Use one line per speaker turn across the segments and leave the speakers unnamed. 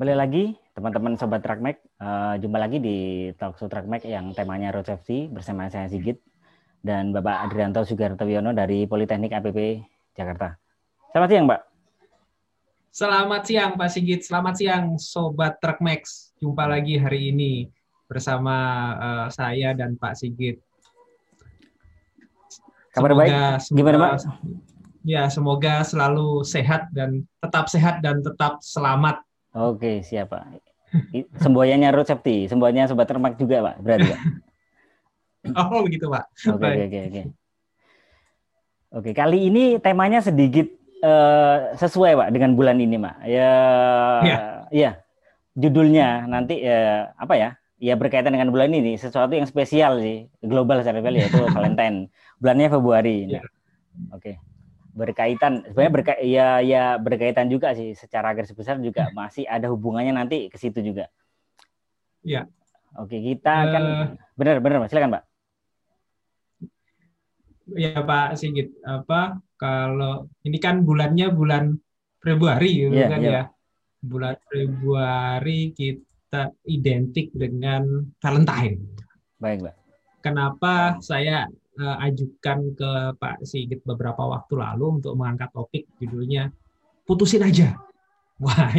Kembali lagi teman-teman sobat Trackmac, uh, jumpa lagi di Talkshow Trackmac yang temanya road safety bersama saya Sigit dan Bapak Adrianto Sugarto Wiono dari Politeknik APP Jakarta. Selamat siang, Pak.
Selamat siang Pak Sigit, selamat siang sobat Trackmax. Jumpa lagi hari ini bersama uh, saya dan Pak Sigit.
Kabar
Semoga-
baik? Gimana, Pak?
Ya, semoga selalu sehat dan tetap sehat dan tetap selamat.
Oke, siap, Pak. Semboyannya road safety, semboyannya sobat Trackmac juga, Pak. Berarti, Pak.
Oh, begitu, Pak.
Oke,
Baik.
oke, oke, oke. Oke, kali ini temanya sedikit eh, sesuai, Pak, dengan bulan ini, Pak. Ya,
Iya.
iya. Judulnya nanti ya apa ya? Ya berkaitan dengan bulan ini, sesuatu yang spesial sih, global secara global yaitu Valentine. Bulannya Februari.
Iya.
Oke. Berkaitan sebenarnya berka ya ya berkaitan juga sih secara garis besar juga masih ada hubungannya nanti ke situ juga.
Iya.
Oke, kita akan
Eh.
benar benar, Mas. Silakan, Pak.
Ya, Pak Sigit. Apa kalau ini kan bulannya bulan Februari gitu
Iya,
kan
iya.
ya. Bulan Februari kita identik dengan Valentine.
Baik, Pak.
kenapa saya eh, ajukan ke Pak Sigit beberapa waktu lalu untuk mengangkat topik judulnya putusin aja. Wah,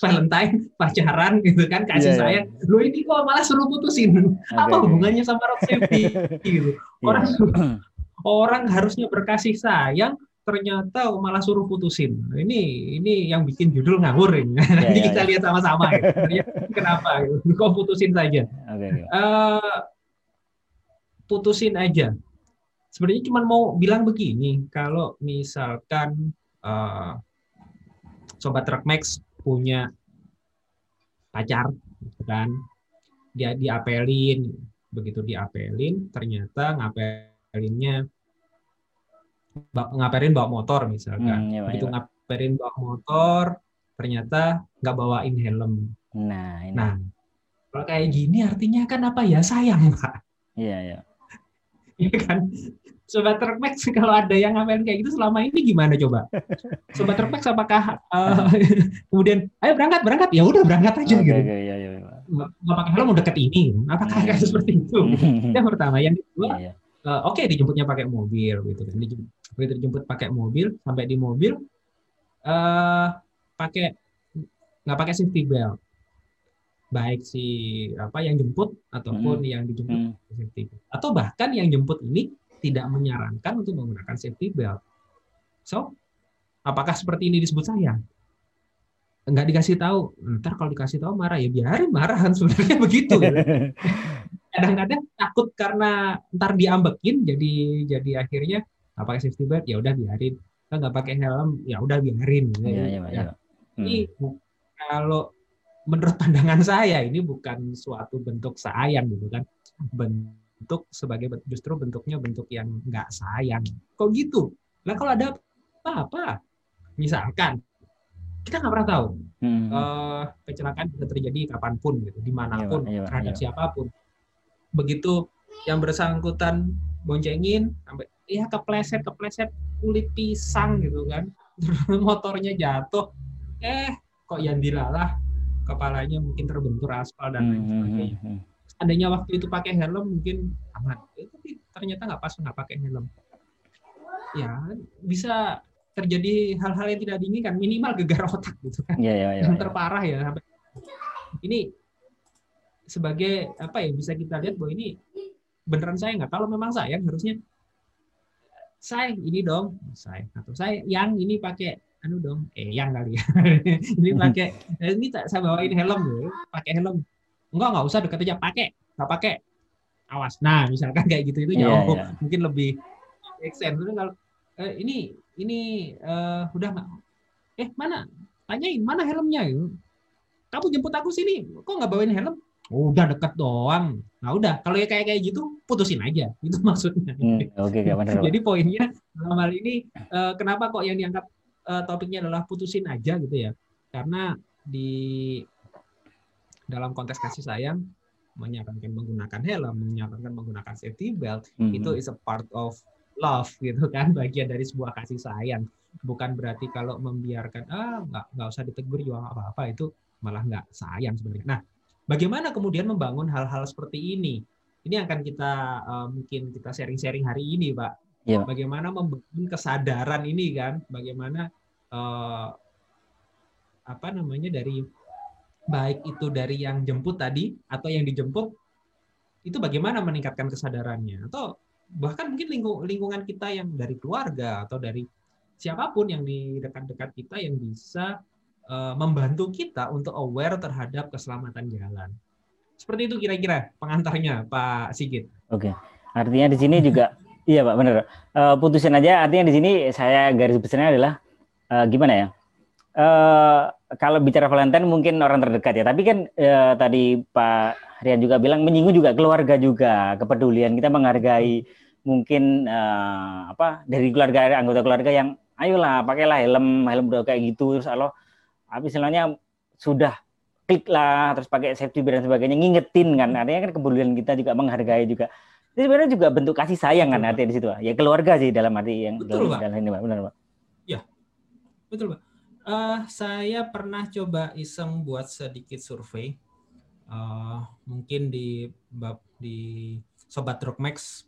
Valentine pacaran gitu kan kasih
Iya,
saya. Lo ini kok malah suruh putusin. Apa
oke.
hubungannya sama road safety gitu.
Iya.
Orang orang harusnya berkasih sayang ternyata malah suruh putusin. Ini ini yang bikin judul ngawur ini. Nanti
iya,
kita
iya.
lihat sama-sama gitu. Kenapa gitu. Kok putusin saja?
Oke, oke.
eh putusin aja. Sebenarnya cuma mau bilang begini, kalau misalkan eh, sobat Trackmax punya pacar, gitu kan, dia diapelin, begitu diapelin, ternyata ngapelinnya ngapelin bawa motor misalkan,
Hmm, iya, Pak,
begitu
iya, Pak.
ngapelin bawa motor, ternyata nggak bawain helm.
Nah, ini.
Nah, kalau kayak gini artinya kan apa ya sayang, Pak.
Iya, iya.
Iya kan? Sobat Trukmax kalau ada yang ngapain kayak gitu selama ini gimana coba? Sobat Trukmax apakah eh, kemudian ayo berangkat berangkat ya udah berangkat aja
Oke,
gitu.
oke, iya, iya, Pak.
Nggak nggak pakai helm udah deket ini. Apakah
Hmm.
kayak seperti itu? Yang pertama, yang kedua
Iya, iya.
eh, oke dijemputnya pakai mobil gitu kan. Dijemput, dijemput pakai mobil sampai di mobil eh pakai nggak pakai safety belt. Baik si apa yang jemput ataupun yang dijemput
Hmm,
safety belt. Atau bahkan yang jemput ini tidak menyarankan untuk menggunakan safety belt. So, apakah seperti ini disebut sayang? Enggak dikasih tahu. Ntar kalau dikasih tahu marah ya biarin marahan sebenarnya begitu. ya. Kadang-kadang takut karena ntar diambekin jadi jadi akhirnya nggak pakai safety belt ya udah biarin. Nggak pakai helm ya udah biarin. gitu.
Iya, iya.
Ya,
Iya, Pak. Hmm.
ini bu- kalau menurut pandangan saya ini bukan suatu bentuk sayang gitu kan. Bentuk sebagai justru bentuknya bentuk yang nggak sayang. Kok gitu? Nah kalau ada apa-apa? Misalkan kita nggak pernah tahu
Hmm,
eh, kecelakaan bisa terjadi kapan pun gitu di mana pun
Iya, Pak. Iya, Pak.
terhadap
Iya.
siapa pun. Begitu yang bersangkutan boncengin sampai ya kepleset kepleset kulit pisang gitu kan. Motornya jatuh. Eh kok yang dilalah kepalanya mungkin terbentur aspal dan lain
Hmm, hmm,
sebagainya.
hmm,
seandainya waktu itu pakai helm mungkin aman. Eh, tapi ternyata nggak pas nggak pakai helm. Ya bisa terjadi hal-hal yang tidak diinginkan. Minimal gegar otak gitu kan.
Iya, iya, iya.
yang
iya.
terparah ya. Sampai ini sebagai apa ya bisa kita lihat bahwa ini beneran saya nggak? Kalau memang sayang harusnya saya ini dong. Saya atau saya yang ini pakai anu dong eh yang kali ya ini pakai eh, ini tak saya bawain helm loh pakai helm enggak nggak usah deket aja pakai nggak pakai awas nah misalkan kayak gitu itu
Iya,
jauh
iya.
mungkin lebih Tapi kalau eh, ini ini eh, udah nggak eh mana tanyain mana helmnya kamu jemput aku sini, kok nggak bawain helm? Udah deket doang. Nah udah, kalau ya kayak kayak gitu, putusin aja. Itu maksudnya.
Hmm, Oke, okay, benar.
Jadi poinnya dalam hal ini, uh, kenapa kok yang diangkat uh, topiknya adalah putusin aja gitu ya? Karena di dalam konteks kasih sayang, menyarankan menggunakan helm, menyarankan menggunakan safety belt, hmm. itu is a part of love gitu kan, bagian dari sebuah kasih sayang. Bukan berarti kalau membiarkan ah nggak nggak usah ditegur juga apa-apa itu malah nggak sayang sebenarnya. Nah, bagaimana kemudian membangun hal-hal seperti ini? Ini akan kita uh, mungkin kita sharing-sharing hari ini, Pak. Ya. Bagaimana membangun kesadaran ini kan? Bagaimana uh, apa namanya dari baik itu dari yang jemput tadi atau yang dijemput itu bagaimana meningkatkan kesadarannya atau bahkan mungkin lingkung, lingkungan kita yang dari keluarga atau dari siapa pun yang di dekat-dekat kita yang bisa uh, membantu kita untuk aware terhadap keselamatan jalan. Seperti itu kira-kira pengantarnya Pak Sigit.
Oke. Artinya di sini juga iya Pak benar. Uh, putusin aja. Artinya di sini saya garis besarnya adalah uh, gimana ya? Uh, kalau bicara Valentine mungkin orang terdekat ya, tapi kan uh, tadi Pak Rian juga bilang menyinggung juga keluarga juga, kepedulian kita menghargai mungkin uh, apa dari keluarga anggota keluarga yang ayolah pakailah helm helm udah kayak gitu. Terus kalau apa istilahnya sudah klik lah terus pakai safety belt dan sebagainya ngingetin kan. Artinya kan kepedulian kita juga menghargai juga ini sebenarnya juga bentuk kasih sayang kan artinya di situ ya keluarga sih dalam arti yang
betul, dalam,
dalam ini Pak benar Pak
ya betul Pak Uh, saya pernah coba iseng buat sedikit survei. Uh, mungkin di bab di Sobat Drogmax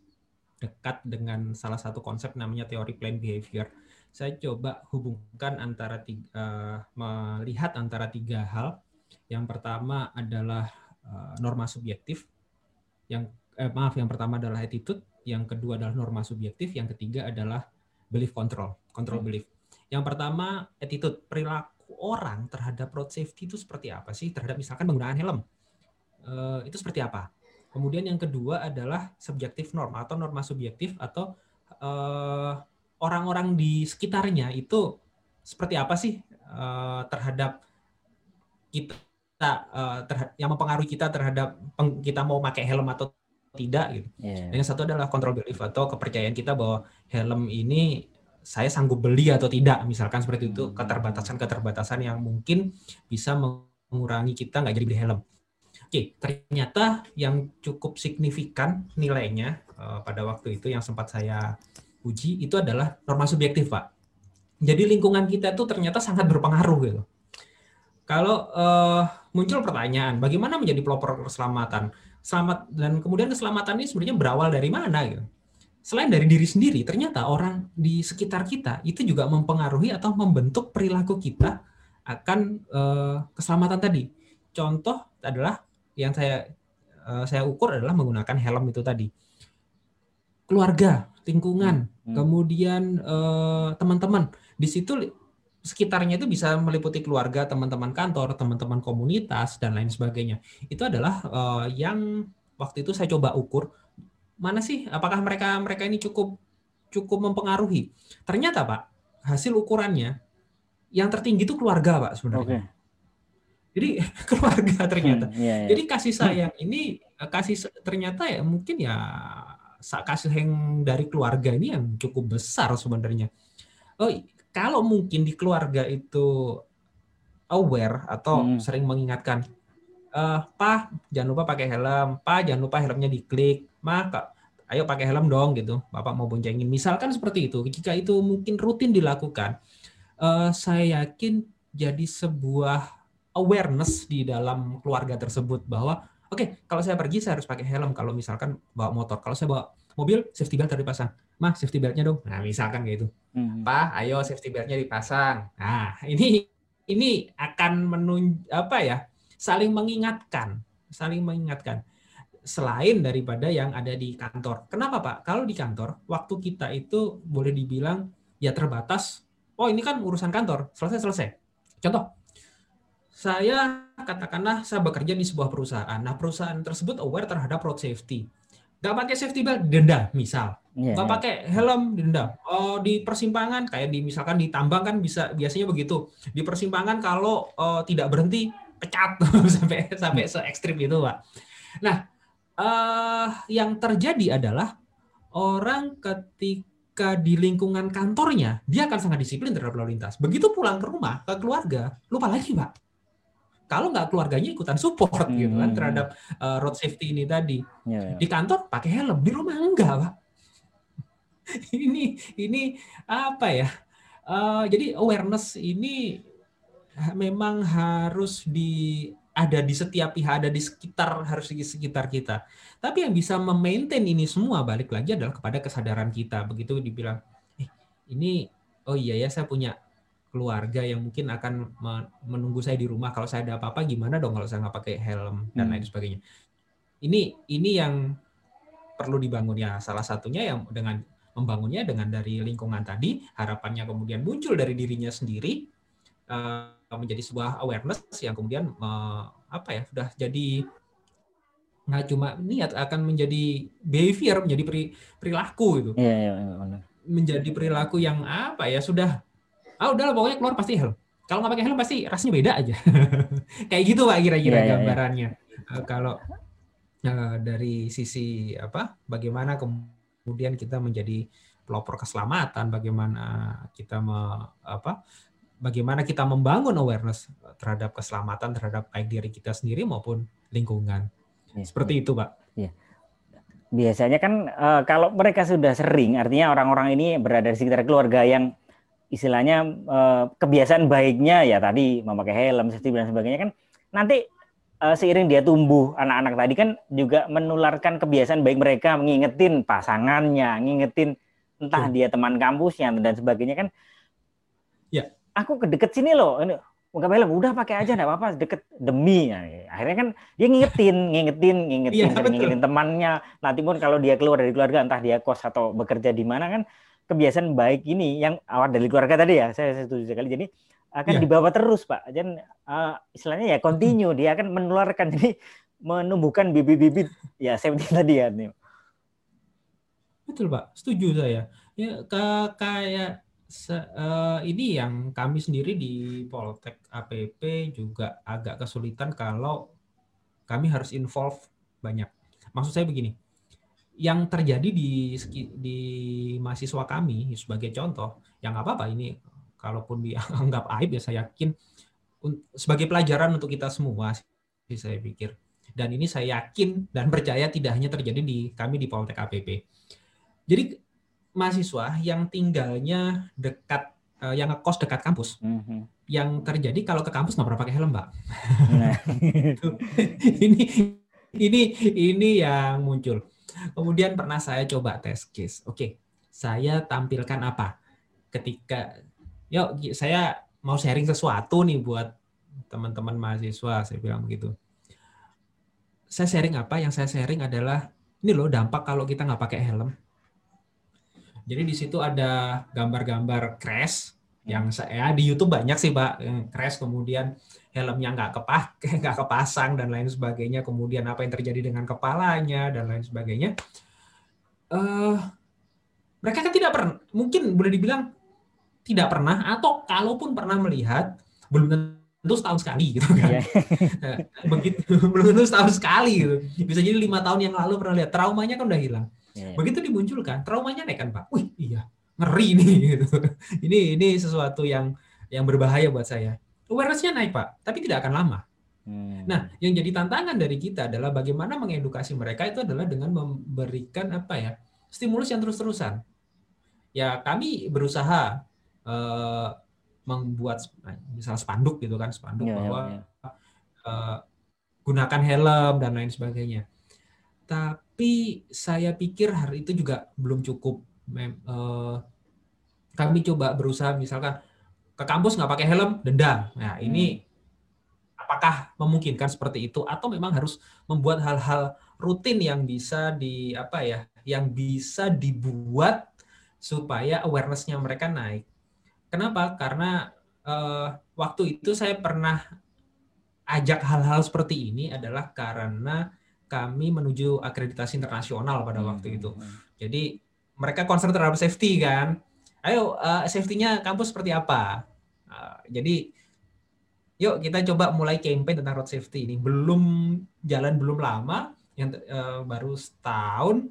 dekat dengan salah satu konsep namanya teori plan behavior. Saya coba hubungkan antara tiga, uh, melihat antara tiga hal. Yang pertama adalah uh, norma subjektif. Yang eh, maaf, yang pertama adalah attitude. Yang kedua adalah norma subjektif. Yang ketiga adalah belief control, control hmm. belief. Yang pertama, attitude perilaku orang terhadap road safety itu seperti apa sih? Terhadap misalkan menggunakan helm. Uh, itu seperti apa? Kemudian yang kedua adalah subjektif norm atau norma subjektif atau eh, orang-orang di sekitarnya itu seperti apa sih uh, terhadap kita uh, terhadap, yang mempengaruhi kita terhadap peng, kita mau pakai helm atau tidak gitu. Yeah. Dan yang satu adalah control belief atau kepercayaan kita bahwa helm ini saya sanggup beli atau tidak misalkan seperti itu hmm. keterbatasan-keterbatasan yang mungkin bisa mengurangi kita nggak jadi beli helm. Oke, ternyata yang cukup signifikan nilainya uh, pada waktu itu yang sempat saya uji itu adalah norma subjektif, Pak. Jadi lingkungan kita itu ternyata sangat berpengaruh gitu. Kalau uh, muncul pertanyaan, bagaimana menjadi pelopor keselamatan? Selamat dan kemudian keselamatan ini sebenarnya berawal dari mana gitu? selain dari diri sendiri, ternyata orang di sekitar kita itu juga mempengaruhi atau membentuk perilaku kita akan uh, keselamatan tadi. Contoh adalah yang saya uh, saya ukur adalah menggunakan helm itu tadi. Keluarga, lingkungan, hmm. kemudian uh, teman-teman. Di situ sekitarnya itu bisa meliputi keluarga, teman-teman kantor, teman-teman komunitas dan lain sebagainya. Itu adalah uh, yang waktu itu saya coba ukur mana sih apakah mereka mereka ini cukup cukup mempengaruhi? Ternyata Pak, hasil ukurannya yang tertinggi itu keluarga Pak sebenarnya. Okay. Jadi keluarga ternyata. Hmm, yeah, yeah. Jadi kasih sayang ini kasih ternyata ya mungkin ya kasih yang dari keluarga ini yang cukup besar sebenarnya. Oh, kalau mungkin di keluarga itu aware atau hmm. sering mengingatkan, uh, Pak jangan lupa pakai helm, Pak jangan lupa helmnya diklik, maka ayo pakai helm dong gitu. Bapak mau boncengin. Misalkan seperti itu jika itu mungkin rutin dilakukan uh, saya yakin jadi sebuah awareness di dalam keluarga tersebut bahwa oke okay, kalau saya pergi saya harus pakai helm. Kalau misalkan bawa motor kalau saya bawa mobil safety belt harus dipasang mah safety beltnya dong nah misalkan kayak gitu hmm. pak ayo safety beltnya dipasang nah ini ini akan menun apa ya saling mengingatkan saling mengingatkan selain daripada yang ada di kantor. Kenapa Pak? Kalau di kantor, waktu kita itu boleh dibilang ya terbatas. Oh ini kan urusan kantor, selesai-selesai. Contoh, saya katakanlah saya bekerja di sebuah perusahaan. Nah perusahaan tersebut aware terhadap road safety. Gak pakai safety belt, denda misal. Yeah, Gak iya. pakai helm, denda. Oh, di persimpangan, kayak di misalkan di tambang kan bisa biasanya begitu. Di persimpangan kalau uh, tidak berhenti, pecat sampai sampai se ekstrim itu pak. Nah uh, yang terjadi adalah orang ketika di lingkungan kantornya dia akan sangat disiplin terhadap lalu lintas. Begitu pulang ke rumah ke keluarga lupa lagi pak. Kalau nggak keluarganya ikutan support hmm. gitu kan hmm. terhadap uh, road safety ini tadi. Ya, ya. Di kantor pakai helm, di rumah enggak pak. ini ini apa ya? Uh, jadi awareness ini memang harus di ada di setiap pihak, ada di sekitar harus di sekitar kita. Tapi yang bisa memaintain ini semua balik lagi adalah kepada kesadaran kita. Begitu dibilang, eh, ini oh iya ya saya punya keluarga yang mungkin akan menunggu saya di rumah. Kalau saya ada apa-apa gimana dong kalau saya nggak pakai helm dan hmm. lain sebagainya. Ini ini yang perlu dibangun ya. Salah satunya yang dengan membangunnya dengan dari lingkungan tadi, harapannya kemudian muncul dari dirinya sendiri uh, menjadi sebuah awareness yang kemudian uh, apa ya sudah jadi nggak cuma niat akan menjadi behavior menjadi peri, perilaku itu
yeah, yeah, yeah,
menjadi perilaku yang apa ya sudah ah udahlah pokoknya keluar pasti helm kalau nggak pakai helm pasti rasanya beda aja kayak gitu pak kira-kira yeah, yeah, gambarannya yeah. Uh, kalau uh, dari sisi apa bagaimana kemudian kita menjadi pelopor keselamatan bagaimana kita me, apa bagaimana kita membangun awareness terhadap keselamatan terhadap baik diri kita sendiri maupun lingkungan. Ya, Seperti ya. itu, Pak. Ya.
Biasanya kan uh, kalau mereka sudah sering, artinya orang-orang ini berada di sekitar keluarga yang istilahnya uh, kebiasaan baiknya ya tadi memakai helm, safety dan sebagainya kan nanti uh, seiring dia tumbuh anak-anak tadi kan juga menularkan kebiasaan baik mereka mengingetin pasangannya, ngingetin entah dia teman kampusnya dan sebagainya kan.
Ya.
Aku ke deket sini loh ini nggak helm udah pakai aja nggak apa-apa deket demi. Nah, akhirnya kan dia ngingetin ngingetin ngingetin ya, ngingetin temannya. Nanti pun kalau dia keluar dari keluarga entah dia kos atau bekerja di mana kan kebiasaan baik ini yang awal dari keluarga tadi ya saya setuju sekali. Jadi akan ya. dibawa terus pak. Dan uh, istilahnya ya continue dia akan menularkan. Jadi menumbuhkan bibit-bibit. Ya seperti tadi ya nih.
Betul pak. Setuju saya. Ya kayak uh, ini yang kami sendiri di Poltek APP juga agak kesulitan kalau kami harus involve banyak. Maksud saya begini, yang terjadi di di mahasiswa kami sebagai contoh, yang apa-apa ini kalaupun dianggap aib ya saya yakin sebagai pelajaran untuk kita semua sih saya pikir. Dan ini saya yakin dan percaya tidak hanya terjadi di kami di Poltek APP. Jadi mahasiswa yang tinggalnya dekat uh, yang ngekos dekat kampus. Mm-hmm. Yang terjadi kalau ke kampus nggak pernah pakai helm, Mbak. Nah. ini ini ini yang muncul. Kemudian pernah saya coba tes case. Oke, saya tampilkan apa? Ketika yuk saya mau sharing sesuatu nih buat teman-teman mahasiswa, saya bilang begitu. Saya sharing apa? Yang saya sharing adalah ini loh dampak kalau kita nggak pakai helm jadi di situ ada gambar-gambar crash yang saya di YouTube banyak sih pak crash kemudian helmnya nggak kepah nggak kepasang dan lain sebagainya kemudian apa yang terjadi dengan kepalanya dan lain sebagainya uh, mereka kan tidak pernah mungkin boleh dibilang tidak pernah atau kalaupun pernah melihat belum tentu setahun sekali gitu kan yeah. begitu belum tentu setahun sekali gitu bisa jadi lima tahun yang lalu pernah lihat traumanya kan udah hilang Yeah. Iya. Begitu dimunculkan, traumanya naik kan Pak. Wih, iya, ngeri nih gitu. Ini ini sesuatu yang yang berbahaya buat saya. Awareness-nya naik Pak, tapi tidak akan lama. Hmm. Nah, yang jadi tantangan dari kita adalah bagaimana mengedukasi mereka itu adalah dengan memberikan apa ya stimulus yang terus-terusan. Ya kami berusaha uh, membuat misalnya spanduk gitu kan spanduk yeah, bahwa yeah, yeah. Uh, gunakan helm dan lain sebagainya. Tapi saya pikir hari itu juga belum cukup. Mem, uh, kami coba berusaha misalkan ke kampus nggak pakai helm, denda. Nah ini hmm. apakah memungkinkan seperti itu atau memang harus membuat hal-hal rutin yang bisa di apa ya, yang bisa dibuat supaya awarenessnya mereka naik. Kenapa? Karena uh, waktu itu saya pernah ajak hal-hal seperti ini adalah karena kami menuju akreditasi internasional pada hmm. waktu itu. Hmm. Jadi mereka concern terhadap safety kan. Ayo uh, safety-nya kampus seperti apa? Uh, jadi yuk kita coba mulai campaign tentang road safety ini. Belum jalan belum lama, yang uh, baru setahun,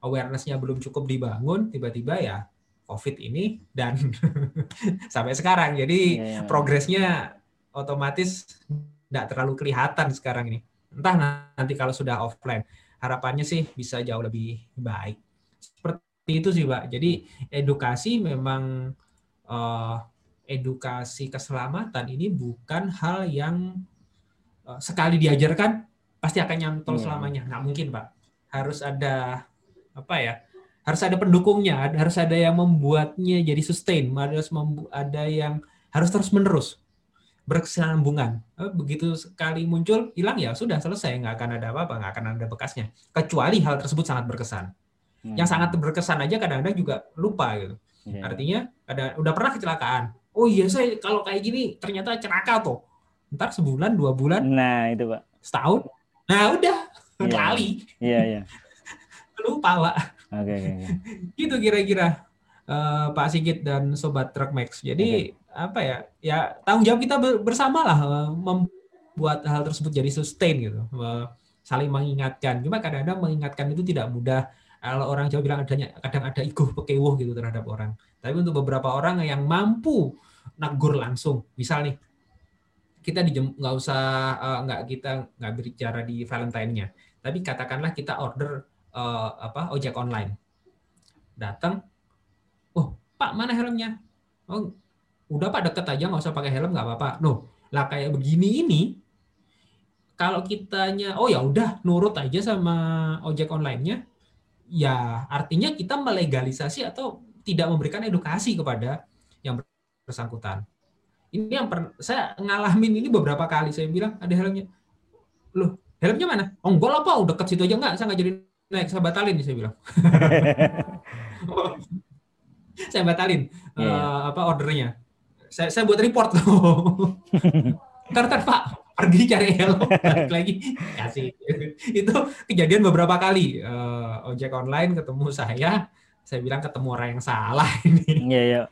awareness-nya belum cukup dibangun, tiba-tiba ya COVID ini dan sampai sekarang. Jadi yeah, yeah. progresnya otomatis tidak terlalu kelihatan sekarang ini. Entah nanti kalau sudah offline, harapannya sih bisa jauh lebih baik. Seperti itu sih, Pak. Jadi edukasi memang uh, edukasi keselamatan ini bukan hal yang uh, sekali diajarkan pasti akan nyantol yeah. selamanya. Nggak mungkin, Pak. Harus ada apa ya? harus ada pendukungnya, harus ada yang membuatnya jadi sustain, harus ada yang harus terus menerus berkesinambungan. Eh, begitu sekali muncul, hilang ya sudah selesai, nggak akan ada apa-apa, nggak akan ada bekasnya. Kecuali hal tersebut sangat berkesan. Hmm. Yang sangat berkesan aja kadang-kadang juga lupa gitu. Yeah. Artinya ada udah pernah kecelakaan. Oh iya saya kalau kayak gini ternyata celaka tuh. Ntar sebulan dua bulan.
Nah itu pak.
Setahun. Nah udah yeah. kali.
Iya yeah, iya. Yeah.
lupa pak. Oke. Okay, okay. gitu kira-kira uh, Pak Sigit dan Sobat Truck Max. Jadi okay. apa ya? Ya tanggung jawab kita bersama lah uh, membuat hal tersebut jadi sustain gitu. Uh, saling mengingatkan. Cuma kadang-kadang mengingatkan itu tidak mudah. Kalau orang Jawa bilang adanya kadang ada ego pekewuh gitu terhadap orang. Tapi untuk beberapa orang yang mampu nagur langsung, misal nih kita nggak usah nggak uh, kita nggak berbicara di Valentine-nya, tapi katakanlah kita order uh, apa ojek online. Datang, oh Pak mana helmnya? Oh udah Pak deket aja nggak usah pakai helm nggak apa-apa. No, lah kayak begini ini kalau kitanya oh ya udah nurut aja sama ojek online-nya ya artinya kita melegalisasi atau tidak memberikan edukasi kepada yang bersangkutan. Ini yang per, saya ngalamin ini beberapa kali saya bilang ada helmnya. Loh, helmnya mana? Oh, enggak lah Pak, udah deket situ aja enggak, saya enggak jadi naik saya batalin saya bilang saya batalin yeah. Iya. uh, apa ordernya saya saya buat report loh ntar pak pergi cari helm balik lagi kasih itu kejadian beberapa kali uh, ojek online ketemu saya saya bilang ketemu orang yang salah ini
iya yeah.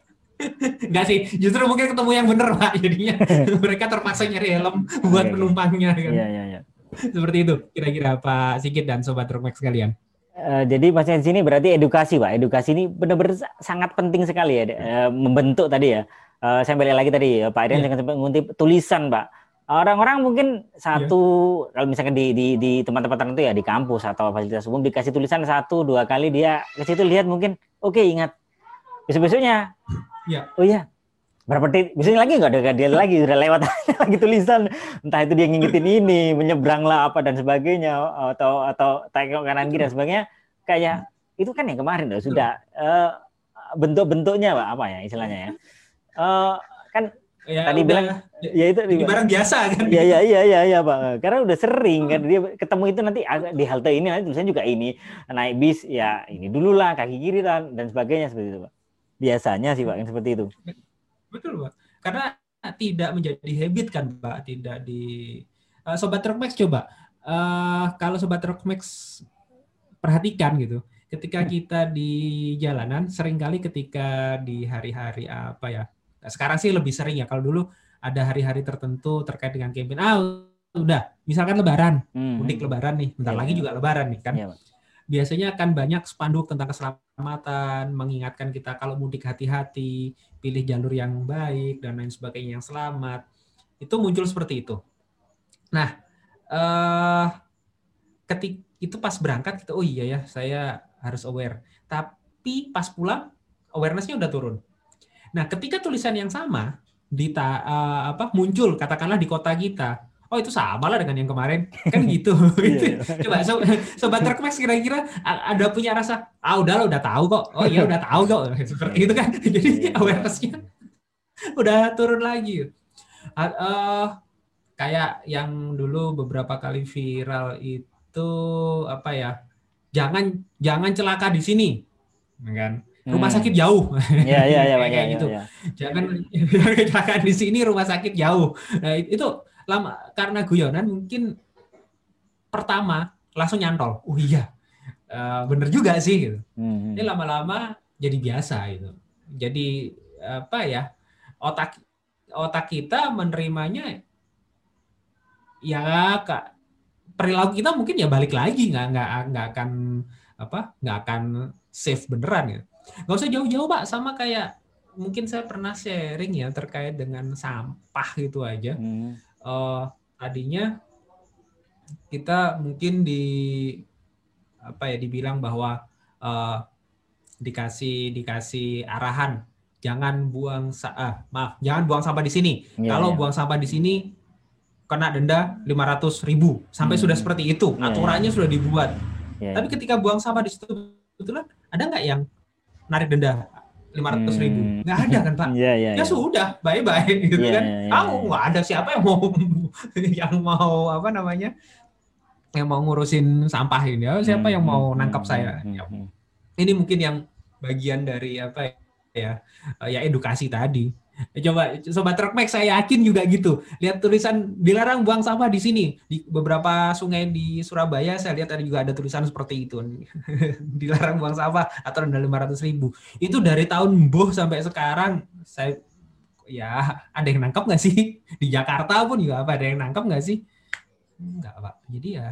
Enggak sih, justru mungkin ketemu yang benar Pak. Jadinya mereka terpaksa nyari helm buat yeah, iya. penumpangnya kan. Iya, iya, iya. Seperti itu kira-kira Pak Sigit dan Sobat Rockmax sekalian.
Uh, jadi Mas sini berarti edukasi Pak. Edukasi ini benar-benar sangat penting sekali ya uh, membentuk tadi ya. Uh, saya balik lagi tadi Pak Irian yeah. sempat mengutip tulisan Pak. Orang-orang mungkin satu yeah. kalau misalkan di di di tempat-tempat tertentu ya di kampus atau fasilitas umum dikasih tulisan satu dua kali dia ke situ lihat mungkin oke okay, ingat besok-besoknya.
Yeah.
Oh iya berapa detik biasanya lagi nggak ada dia lagi sudah lewat lagi tulisan entah itu dia ngingetin ini menyeberang lah apa dan sebagainya atau atau tengok kanan kiri dan sebagainya kayak itu kan yang kemarin loh sudah uh, bentuk-bentuknya apa ya istilahnya ya uh, ya, tadi udah, bilang
ya itu di barang biasa kan
ya ya iya iya ya pak karena udah sering kan dia ketemu itu nanti di halte ini nanti tulisannya juga ini naik bis ya ini dulu lah kaki kiri dan dan sebagainya seperti itu pak biasanya sih pak yang seperti itu
Betul, Pak. Karena tidak menjadi habit kan, Pak. Tidak di uh, Sobat Rockmax coba. Uh, kalau Sobat Rockmax perhatikan gitu, ketika kita di jalanan, sering kali ketika di hari-hari apa ya, sekarang sih lebih sering ya, kalau dulu ada hari-hari tertentu terkait dengan campaign, ah udah, misalkan lebaran, hmm. mudik lebaran nih, bentar ya, lagi juga lebaran nih kan. Ya, biasanya akan banyak spanduk tentang keselamatan, mengingatkan kita kalau mudik hati-hati, pilih jalur yang baik dan lain sebagainya yang selamat. Itu muncul seperti itu. Nah, eh, ketik itu pas berangkat kita, oh iya ya, saya harus aware. Tapi pas pulang awarenessnya udah turun. Nah, ketika tulisan yang sama di uh, apa muncul katakanlah di kota kita oh itu sama lah dengan yang kemarin. Kan gitu. Iya, iya. coba so, sobat trukmax kira-kira ada punya rasa ah udah lo udah tahu kok. Oh iya udah tahu kok. Seperti itu kan. Jadi iya, awarenessnya udah turun lagi. Uh, uh, kayak yang dulu beberapa kali viral itu apa ya jangan jangan celaka di sini. Kan rumah hmm. sakit jauh.
Iya iya iya kayak
ya, gitu. Ya, ya. Jangan di sini rumah sakit jauh. Nah, itu lama karena guyonan mungkin pertama langsung nyantol. Oh iya, uh, bener juga sih gitu. Hmm. Ini lama-lama jadi biasa gitu. Jadi apa ya otak otak kita menerimanya ya kak perilaku kita mungkin ya balik lagi nggak nggak nggak akan apa nggak akan safe beneran ya nggak usah jauh-jauh pak sama kayak mungkin saya pernah sharing ya terkait dengan sampah gitu aja hmm. uh, tadinya kita mungkin di apa ya dibilang bahwa uh, dikasih dikasih arahan jangan buang ah, maaf jangan buang sampah di sini ya, kalau ya. buang sampah di sini kena denda 500 ribu sampai hmm. sudah seperti itu iya, aturannya ya, ya. sudah dibuat ya, tapi ketika buang sampah di situ betulan ada nggak yang narik denda 500 ribu hmm. nggak ada kan pak ya, ya, ya, ya. sudah bye bye gitu ya, kan ya, ya, tahu nggak ada siapa yang mau yang mau apa namanya yang mau ngurusin sampah ini ya siapa hmm. yang mau hmm, nangkap hmm. saya ya. ini mungkin yang bagian dari apa ya ya edukasi tadi Coba sobat Trukmax saya yakin juga gitu. Lihat tulisan dilarang buang sampah di sini. Di beberapa sungai di Surabaya saya lihat ada juga ada tulisan seperti itu. dilarang buang sampah atau denda 500 ribu. Itu dari tahun boh sampai sekarang saya ya ada yang nangkap nggak sih? Di Jakarta pun juga apa ada yang nangkap nggak sih? Enggak, Pak. Jadi ya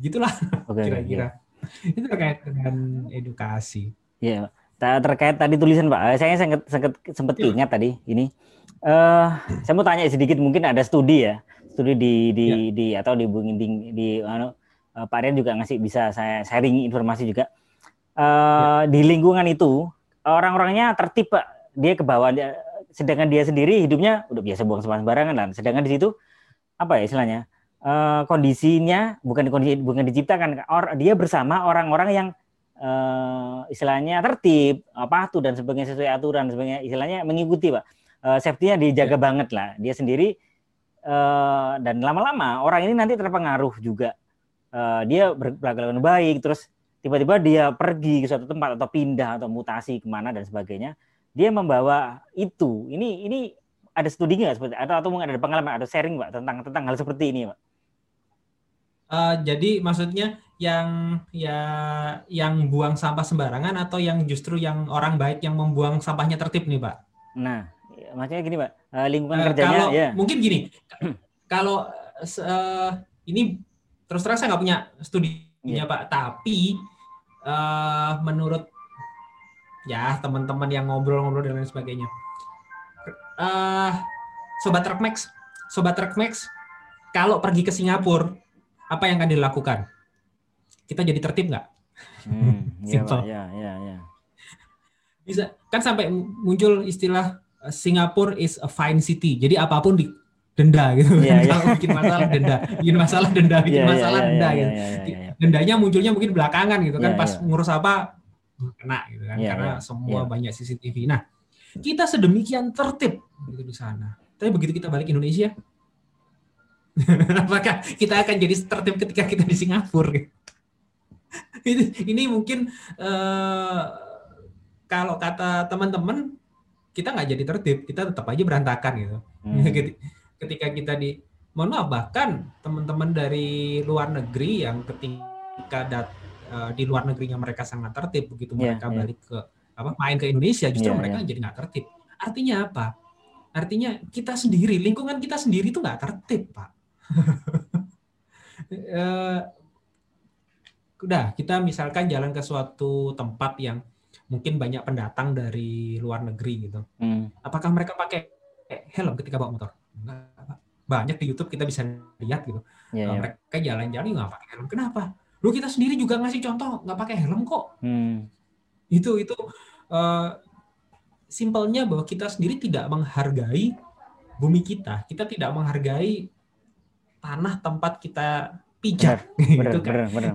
begitulah kira-kira. Okay, Itu terkait dengan edukasi.
Iya, yeah terkait tadi tulisan Pak, saya sempat sempat, sempat ya. ingat tadi ini. Uh, saya mau tanya sedikit mungkin ada studi ya, studi di di, ya. di atau di di, di, di uh, Pak Rian juga ngasih bisa saya sharing informasi juga. Uh, ya. Di lingkungan itu orang-orangnya tertib Pak, dia ke bawah, dia, sedangkan dia sendiri hidupnya udah biasa buang sampah sembarangan lah. Sedangkan di situ apa ya istilahnya? Uh, kondisinya bukan kondisi bukan diciptakan, or, dia bersama orang-orang yang uh, istilahnya tertib, patuh dan sebagainya sesuai aturan, sebagainya istilahnya mengikuti pak. Uh, safety-nya dijaga ya. banget lah. Dia sendiri uh, dan lama-lama orang ini nanti terpengaruh juga. Uh, dia berkelakuan baik, terus tiba-tiba dia pergi ke suatu tempat atau pindah atau mutasi ke mana dan sebagainya. Dia membawa itu. Ini ini ada studi nggak seperti atau atau mungkin ada pengalaman ada sharing pak tentang tentang hal seperti ini pak?
Uh, jadi maksudnya yang ya yang buang sampah sembarangan atau yang justru yang orang baik yang membuang sampahnya tertib nih pak?
Nah, maksudnya gini pak, uh, lingkungan uh, kerjanya
kalau,
ya.
Mungkin gini, kalau uh, ini terus terang saya nggak punya studinya yeah. pak, tapi uh, menurut ya teman-teman yang ngobrol-ngobrol dan lain sebagainya, uh, sobat Trukmax, sobat Trukmax, kalau pergi ke Singapura, apa yang akan dilakukan? kita jadi tertib nggak? Hmm,
iya, ya, ya, ya.
Bisa kan sampai muncul istilah uh, Singapore is a fine city. Jadi apa pun di denda gitu. Yeah, yeah. Kalau bikin masalah denda, bikin masalah denda, bikin yeah, masalah yeah, denda yeah, gitu. Yeah, yeah, yeah. Dendanya munculnya mungkin belakangan gitu kan yeah, pas yeah. ngurus apa kena gitu kan yeah, karena yeah, semua yeah. banyak CCTV. Nah, kita sedemikian tertib gitu di sana. Tapi begitu kita balik Indonesia, apakah kita akan jadi tertib ketika kita di Singapura? Ini, ini mungkin uh, kalau kata teman-teman kita nggak jadi tertib, kita tetap aja berantakan gitu. Hmm. ketika kita di mohon maaf bahkan teman-teman dari luar negeri yang ketika dat, uh, di luar negerinya mereka sangat tertib begitu yeah, mereka yeah. balik ke apa main ke Indonesia justru yeah, mereka yeah. jadi nggak tertib. Artinya apa? Artinya kita sendiri lingkungan kita sendiri itu nggak tertib pak. Uh, udah kita misalkan jalan ke suatu tempat yang mungkin banyak pendatang dari luar negeri gitu. Hmm. Apakah mereka pakai helm ketika bawa motor? Banyak di YouTube kita bisa lihat gitu. Yeah, yeah. Mereka jalan-jalan nggak pakai helm. Kenapa? Lu kita sendiri juga ngasih contoh nggak pakai helm kok. Hmm. Itu itu uh, simpelnya bahwa kita sendiri tidak menghargai bumi kita. Kita tidak menghargai tanah tempat kita pijak
gitu kan. Benar, benar, benar,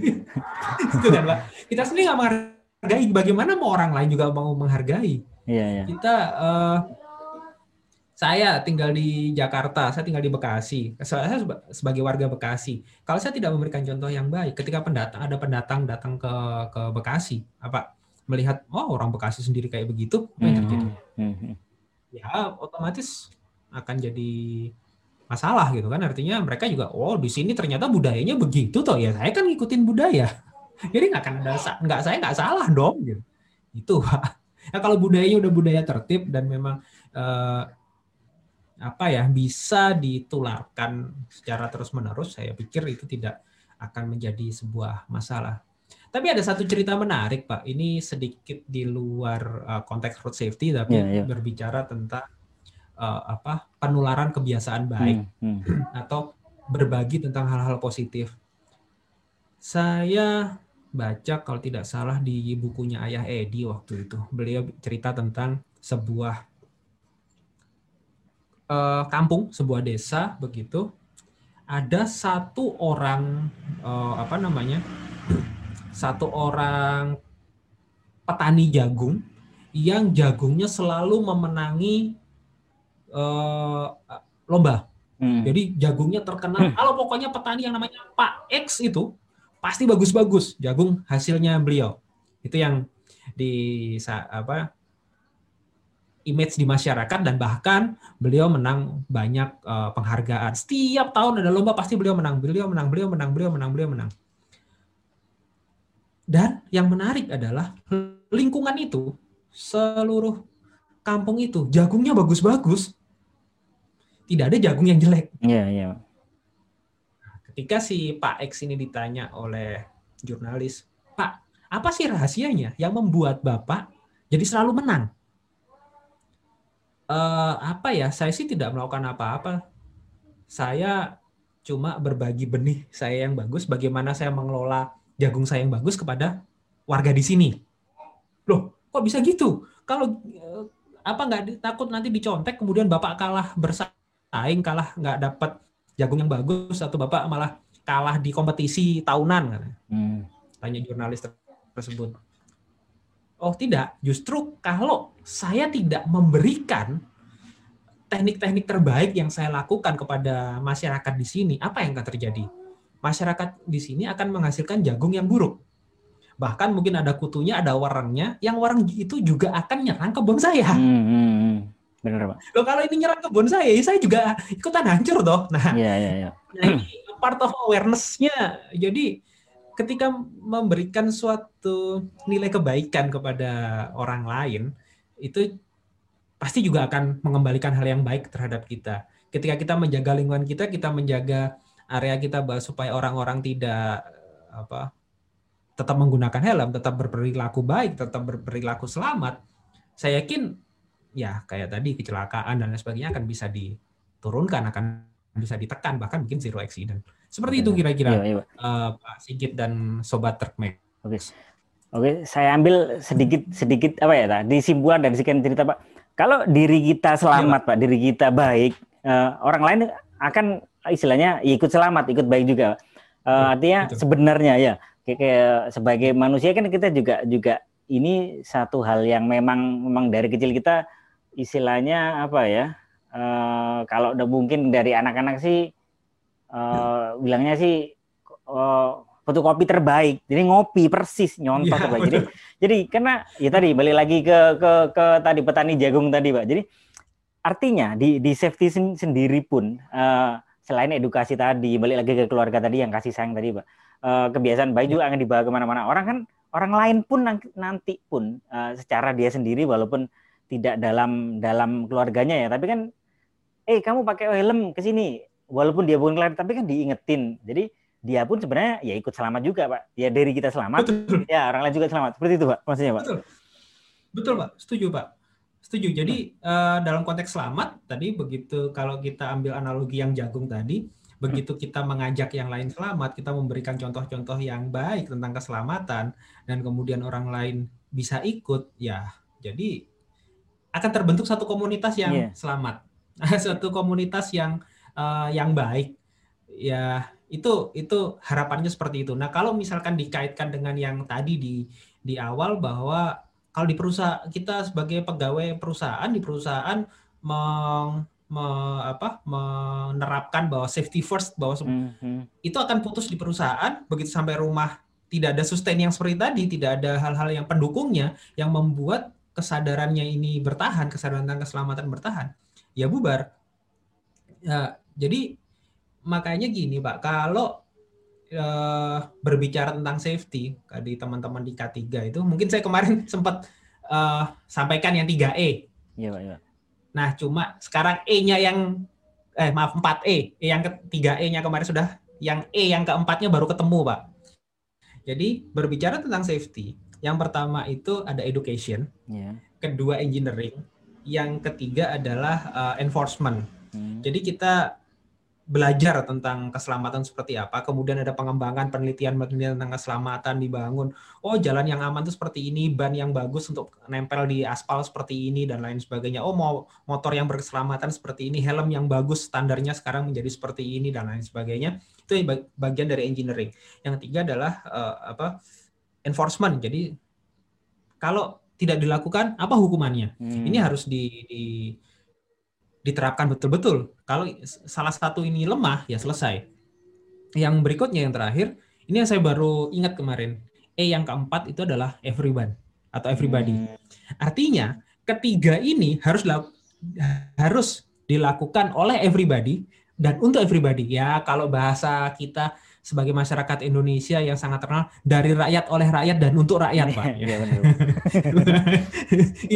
itu kan Pak. Kita sendiri nggak menghargai, bagaimana mau orang lain juga mau menghargai.
Iya, iya.
Kita uh, saya tinggal di Jakarta, saya tinggal di Bekasi. Saya sebagai warga Bekasi. Kalau saya tidak memberikan contoh yang baik, ketika pendatang ada pendatang datang ke ke Bekasi, apa melihat oh orang Bekasi sendiri kayak begitu, apa yang terjadi? Mm -hmm. Ya otomatis akan jadi masalah gitu kan artinya mereka juga oh di sini ternyata budayanya begitu toh ya saya kan ngikutin budaya jadi nggak akan nggak saya nggak salah dong gitu itu pak nah, kalau budayanya udah budaya tertib dan memang uh, apa ya bisa ditularkan secara terus-menerus, saya pikir itu tidak akan menjadi sebuah masalah. Tapi ada satu cerita menarik, Pak. Ini sedikit di luar uh, konteks road safety, tapi yeah, yeah. berbicara tentang uh, apa penularan kebiasaan baik hmm, hmm. atau berbagi tentang hal-hal positif. Saya baca kalau tidak salah di bukunya Ayah Edi waktu itu. Beliau cerita tentang sebuah uh, kampung, sebuah desa begitu. Ada satu orang uh, apa namanya? Satu orang petani jagung yang jagungnya selalu memenangi uh, lomba. Hmm. Jadi jagungnya terkenal. Hmm. Kalau pokoknya petani yang namanya Pak X itu pasti bagus-bagus jagung hasilnya beliau. Itu yang di apa image di masyarakat dan bahkan beliau menang banyak uh, penghargaan. Setiap tahun ada lomba pasti beliau menang, beliau menang, beliau menang, beliau menang, beliau menang. Dan yang menarik adalah lingkungan itu seluruh kampung itu jagungnya bagus-bagus. Tidak ada jagung yang jelek.
Iya, yeah, iya. Yeah
ketika si Pak X ini ditanya oleh jurnalis, Pak, apa sih rahasianya yang membuat Bapak jadi selalu menang? Uh, apa ya? Saya sih tidak melakukan apa-apa. Saya cuma berbagi benih saya yang bagus, bagaimana saya mengelola jagung saya yang bagus kepada warga di sini. Loh, kok bisa gitu? Kalau uh, apa nggak takut nanti dicontek, kemudian bapak kalah bersaing, kalah nggak dapat jagung yang bagus atau bapak malah kalah di kompetisi tahunan hmm. tanya jurnalis tersebut. Oh tidak. Justru kalau saya tidak memberikan teknik-teknik terbaik yang saya lakukan kepada masyarakat di sini apa yang akan terjadi? Masyarakat di sini akan menghasilkan jagung yang buruk. Bahkan mungkin ada kutunya ada warangnya yang warang itu juga akan nyerang kebun saya. Hmm, hmm, hmm. Benar, Pak. Loh kalau ini nyerang kebun saya, ya saya juga ikutan hancur toh. Nah,
iya, iya, iya.
Nah, ini part of awareness-nya. Jadi ketika memberikan suatu nilai kebaikan kepada orang lain, itu pasti juga akan mengembalikan hal yang baik terhadap kita. Ketika kita menjaga lingkungan kita, kita menjaga area kita supaya orang-orang tidak apa tetap menggunakan helm, tetap berperilaku baik, tetap berperilaku selamat. Saya yakin ya kayak tadi kecelakaan dan lain sebagainya akan bisa diturunkan, akan bisa ditekan bahkan mungkin zero accident. Seperti itu kira-kira iya, iya. Uh, Pak Sigit dan Sobat Trukmek.
Oke. Oke, saya ambil sedikit sedikit apa ya tadi simpulan dari sekian cerita Pak. Kalau diri kita selamat ya, Pak, diri kita baik, uh, orang lain akan istilahnya ikut selamat, ikut baik juga. Uh, artinya sebenarnya ya kayak, kayak sebagai manusia kan kita juga juga ini satu hal yang memang memang dari kecil kita istilahnya apa ya? Uh, kalau udah mungkin dari anak-anak sih uh, bilangnya sih uh, fotokopi terbaik. Jadi ngopi persis nyontok ya, terbaik. Jadi jadi karena ya tadi balik lagi ke ke ke tadi petani jagung tadi, Pak. Jadi artinya di di safety sendiri pun uh, selain edukasi tadi, balik lagi ke keluarga tadi yang kasih sayang tadi, Pak. Uh, kebiasaan baik juga akan dibawa ke mana-mana. Orang kan orang lain pun nanti pun uh, secara dia sendiri walaupun tidak dalam dalam keluarganya ya. Tapi kan eh kamu pakai helm ke sini. Walaupun dia bukan keluarga tapi kan diingetin. Jadi dia pun sebenarnya ya ikut selamat juga pak. Ya dari kita selamat betul. ya orang lain juga selamat. Seperti itu pak maksudnya pak.
Betul. Betul pak. Setuju pak. Setuju. Jadi uh, dalam konteks selamat tadi begitu kalau kita ambil analogi yang jagung tadi begitu kita mengajak yang lain selamat kita memberikan contoh-contoh yang baik tentang keselamatan dan kemudian orang lain bisa ikut ya jadi akan terbentuk satu komunitas yang yeah. selamat, satu komunitas yang uh, yang baik. Ya itu itu harapannya seperti itu. Nah kalau misalkan dikaitkan dengan yang tadi di di awal bahwa kalau di perusahaan kita sebagai pegawai perusahaan di perusahaan meng, me, apa, menerapkan bahwa safety first bahwa mm -hmm. itu akan putus di perusahaan begitu sampai rumah tidak ada sustain yang seperti tadi tidak ada hal-hal yang pendukungnya yang membuat kesadarannya ini bertahan, kesadaran tentang keselamatan bertahan, ya bubar. Ya, jadi makanya gini Pak, kalau uh, berbicara tentang safety di teman-teman di K3 itu, mungkin saya kemarin sempat uh, sampaikan yang 3E. Iya Pak. Ya. Nah, cuma sekarang E-nya yang eh maaf 4E, E yang ketiga E-nya kemarin sudah yang E yang keempatnya baru ketemu, Pak. Jadi berbicara tentang safety, yang pertama itu ada education, yeah. kedua engineering, yang ketiga adalah uh, enforcement. Hmm. Jadi kita belajar tentang keselamatan seperti apa, kemudian ada pengembangan penelitian penelitian tentang keselamatan dibangun. Oh, jalan yang aman itu seperti ini, ban yang bagus untuk nempel di aspal seperti ini dan lain sebagainya. Oh, mau motor yang berkeselamatan seperti ini, helm yang bagus standarnya sekarang menjadi seperti ini dan lain sebagainya. Itu bagian dari engineering. Yang ketiga adalah uh, apa? Enforcement. Jadi kalau tidak dilakukan apa hukumannya? Hmm. Ini harus di, di diterapkan betul-betul. Kalau salah satu ini lemah, ya selesai. Yang berikutnya yang terakhir, ini yang saya baru ingat kemarin. E yang keempat itu adalah everyone atau everybody. Hmm. Artinya ketiga ini harus harus dilakukan oleh everybody dan untuk everybody. Ya kalau bahasa kita sebagai masyarakat Indonesia yang sangat terkenal dari rakyat oleh rakyat dan untuk rakyat, Pak. Iya,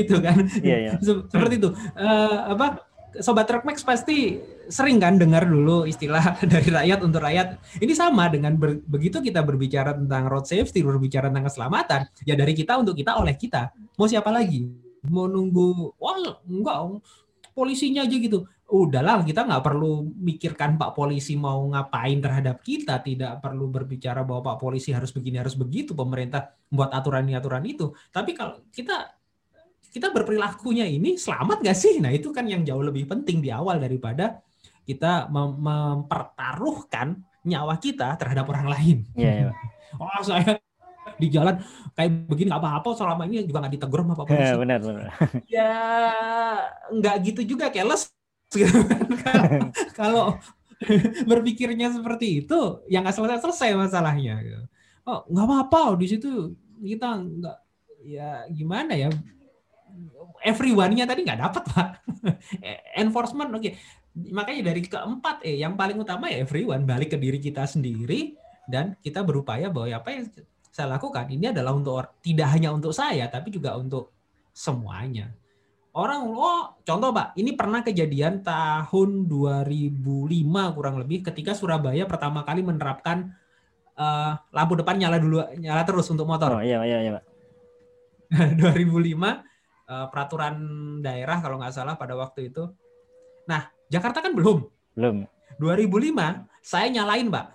itu kan. Iya, iya. Seperti itu. Uh, apa sobat Trukmax pasti sering kan dengar dulu istilah dari rakyat untuk rakyat. Ini sama dengan ber, begitu kita berbicara tentang road safety, berbicara tentang keselamatan, ya dari kita untuk kita oleh kita. Mau siapa lagi? Mau nunggu, wah enggak, polisinya aja gitu. Udahlah, kita nggak perlu mikirkan Pak Polisi mau ngapain terhadap kita. Tidak perlu berbicara bahwa Pak Polisi harus begini, harus begitu. Pemerintah membuat aturan ini, aturan itu. Tapi kalau kita kita berperilakunya ini selamat gak sih? Nah itu kan yang jauh lebih penting di awal daripada kita mem mempertaruhkan nyawa kita terhadap orang lain. Iya. Yeah, oh saya di jalan kayak begini nggak apa-apa selama ini juga nggak ditegur sama pak polisi. Yeah, benar benar. ya nggak gitu juga keles. Kalau berpikirnya seperti itu, yang nggak selesai selesai masalahnya. Oh nggak apa-apa di situ kita nggak ya gimana ya everyone-nya tadi nggak dapat pak enforcement oke okay. makanya dari keempat eh yang paling utama ya everyone balik ke diri kita sendiri dan kita berupaya bahwa apa yang saya lakukan ini adalah untuk tidak hanya untuk saya tapi juga untuk semuanya orang oh contoh pak ini pernah kejadian tahun 2005 kurang lebih ketika Surabaya pertama kali menerapkan uh, lampu depan nyala dulu nyala terus untuk motor oh iya iya iya pak 2005 uh, peraturan daerah kalau nggak salah pada waktu itu. Nah, Jakarta kan belum.
Belum.
2005 saya nyalain, Mbak.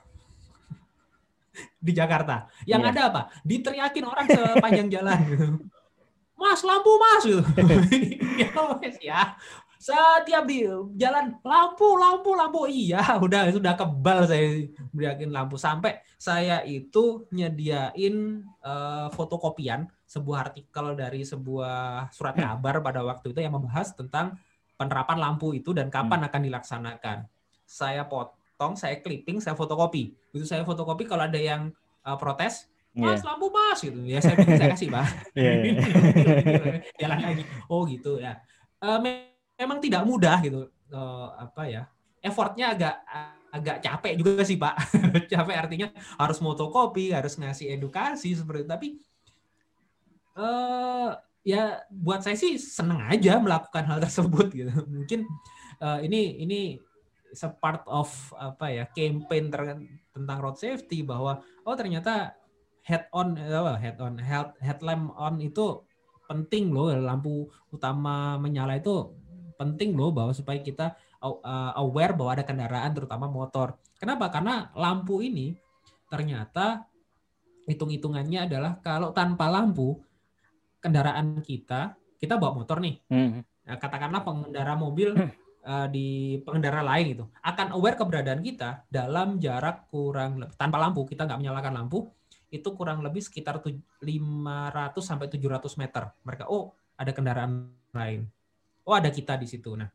Di Jakarta. Yang yeah. ada apa? Diteriakin orang sepanjang jalan. Mas, lampu Mas gitu. ya, setiap di jalan lampu lampu lampu. Iya udah sudah kebal saya beriakin lampu. Sampai saya itu nyediain uh, fotokopian sebuah artikel dari sebuah surat kabar pada waktu itu yang membahas tentang penerapan lampu itu dan kapan hmm. akan dilaksanakan. Saya potong saya clipping saya fotokopi. Itu saya fotokopi kalau ada yang uh, protes Mas yeah. lampu mas gitu. Ya saya, saya kasih pak yeah, yeah. jalan lagi. Oh gitu ya. Uh, memang tidak mudah gitu. Uh, apa ya effortnya agak agak capek juga sih pak. Capek artinya harus motokopi harus ngasih edukasi seperti itu. Tapi uh, ya buat saya sih seneng aja melakukan hal tersebut gitu. Mungkin uh, ini ini part of apa ya campaign tentang road safety bahwa oh ternyata head on head on head headlamp on itu penting loh lampu utama menyala itu penting loh bahwa supaya kita uh, aware bahwa ada kendaraan terutama motor. Kenapa? Karena lampu ini ternyata hitung-hitungannya adalah kalau tanpa lampu kendaraan kita, kita bawa motor nih. Hmm. Nah, katakanlah pengendara mobil uh, di pengendara lain itu akan aware keberadaan kita dalam jarak kurang tanpa lampu kita nggak menyalakan lampu itu kurang lebih sekitar 500 sampai 700 meter. Mereka oh ada kendaraan lain oh ada kita di situ. Nah,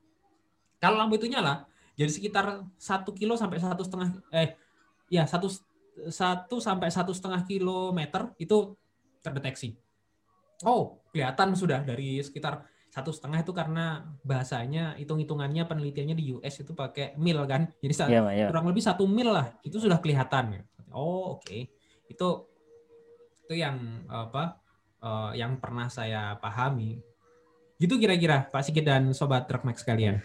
kalau lampu itu nyala, jadi sekitar satu kilo sampai satu setengah eh ya satu satu sampai satu setengah kilometer itu terdeteksi. Oh, kelihatan sudah dari sekitar satu setengah itu karena bahasanya hitung-hitungannya penelitiannya di US itu pakai mil kan, jadi yeah, yeah. kurang lebih satu mil lah itu sudah kelihatan. Oh oke, okay. Itu itu yang apa uh, yang pernah saya pahami Gitu kira-kira Pak Sigit dan Sobat Trukmax sekalian.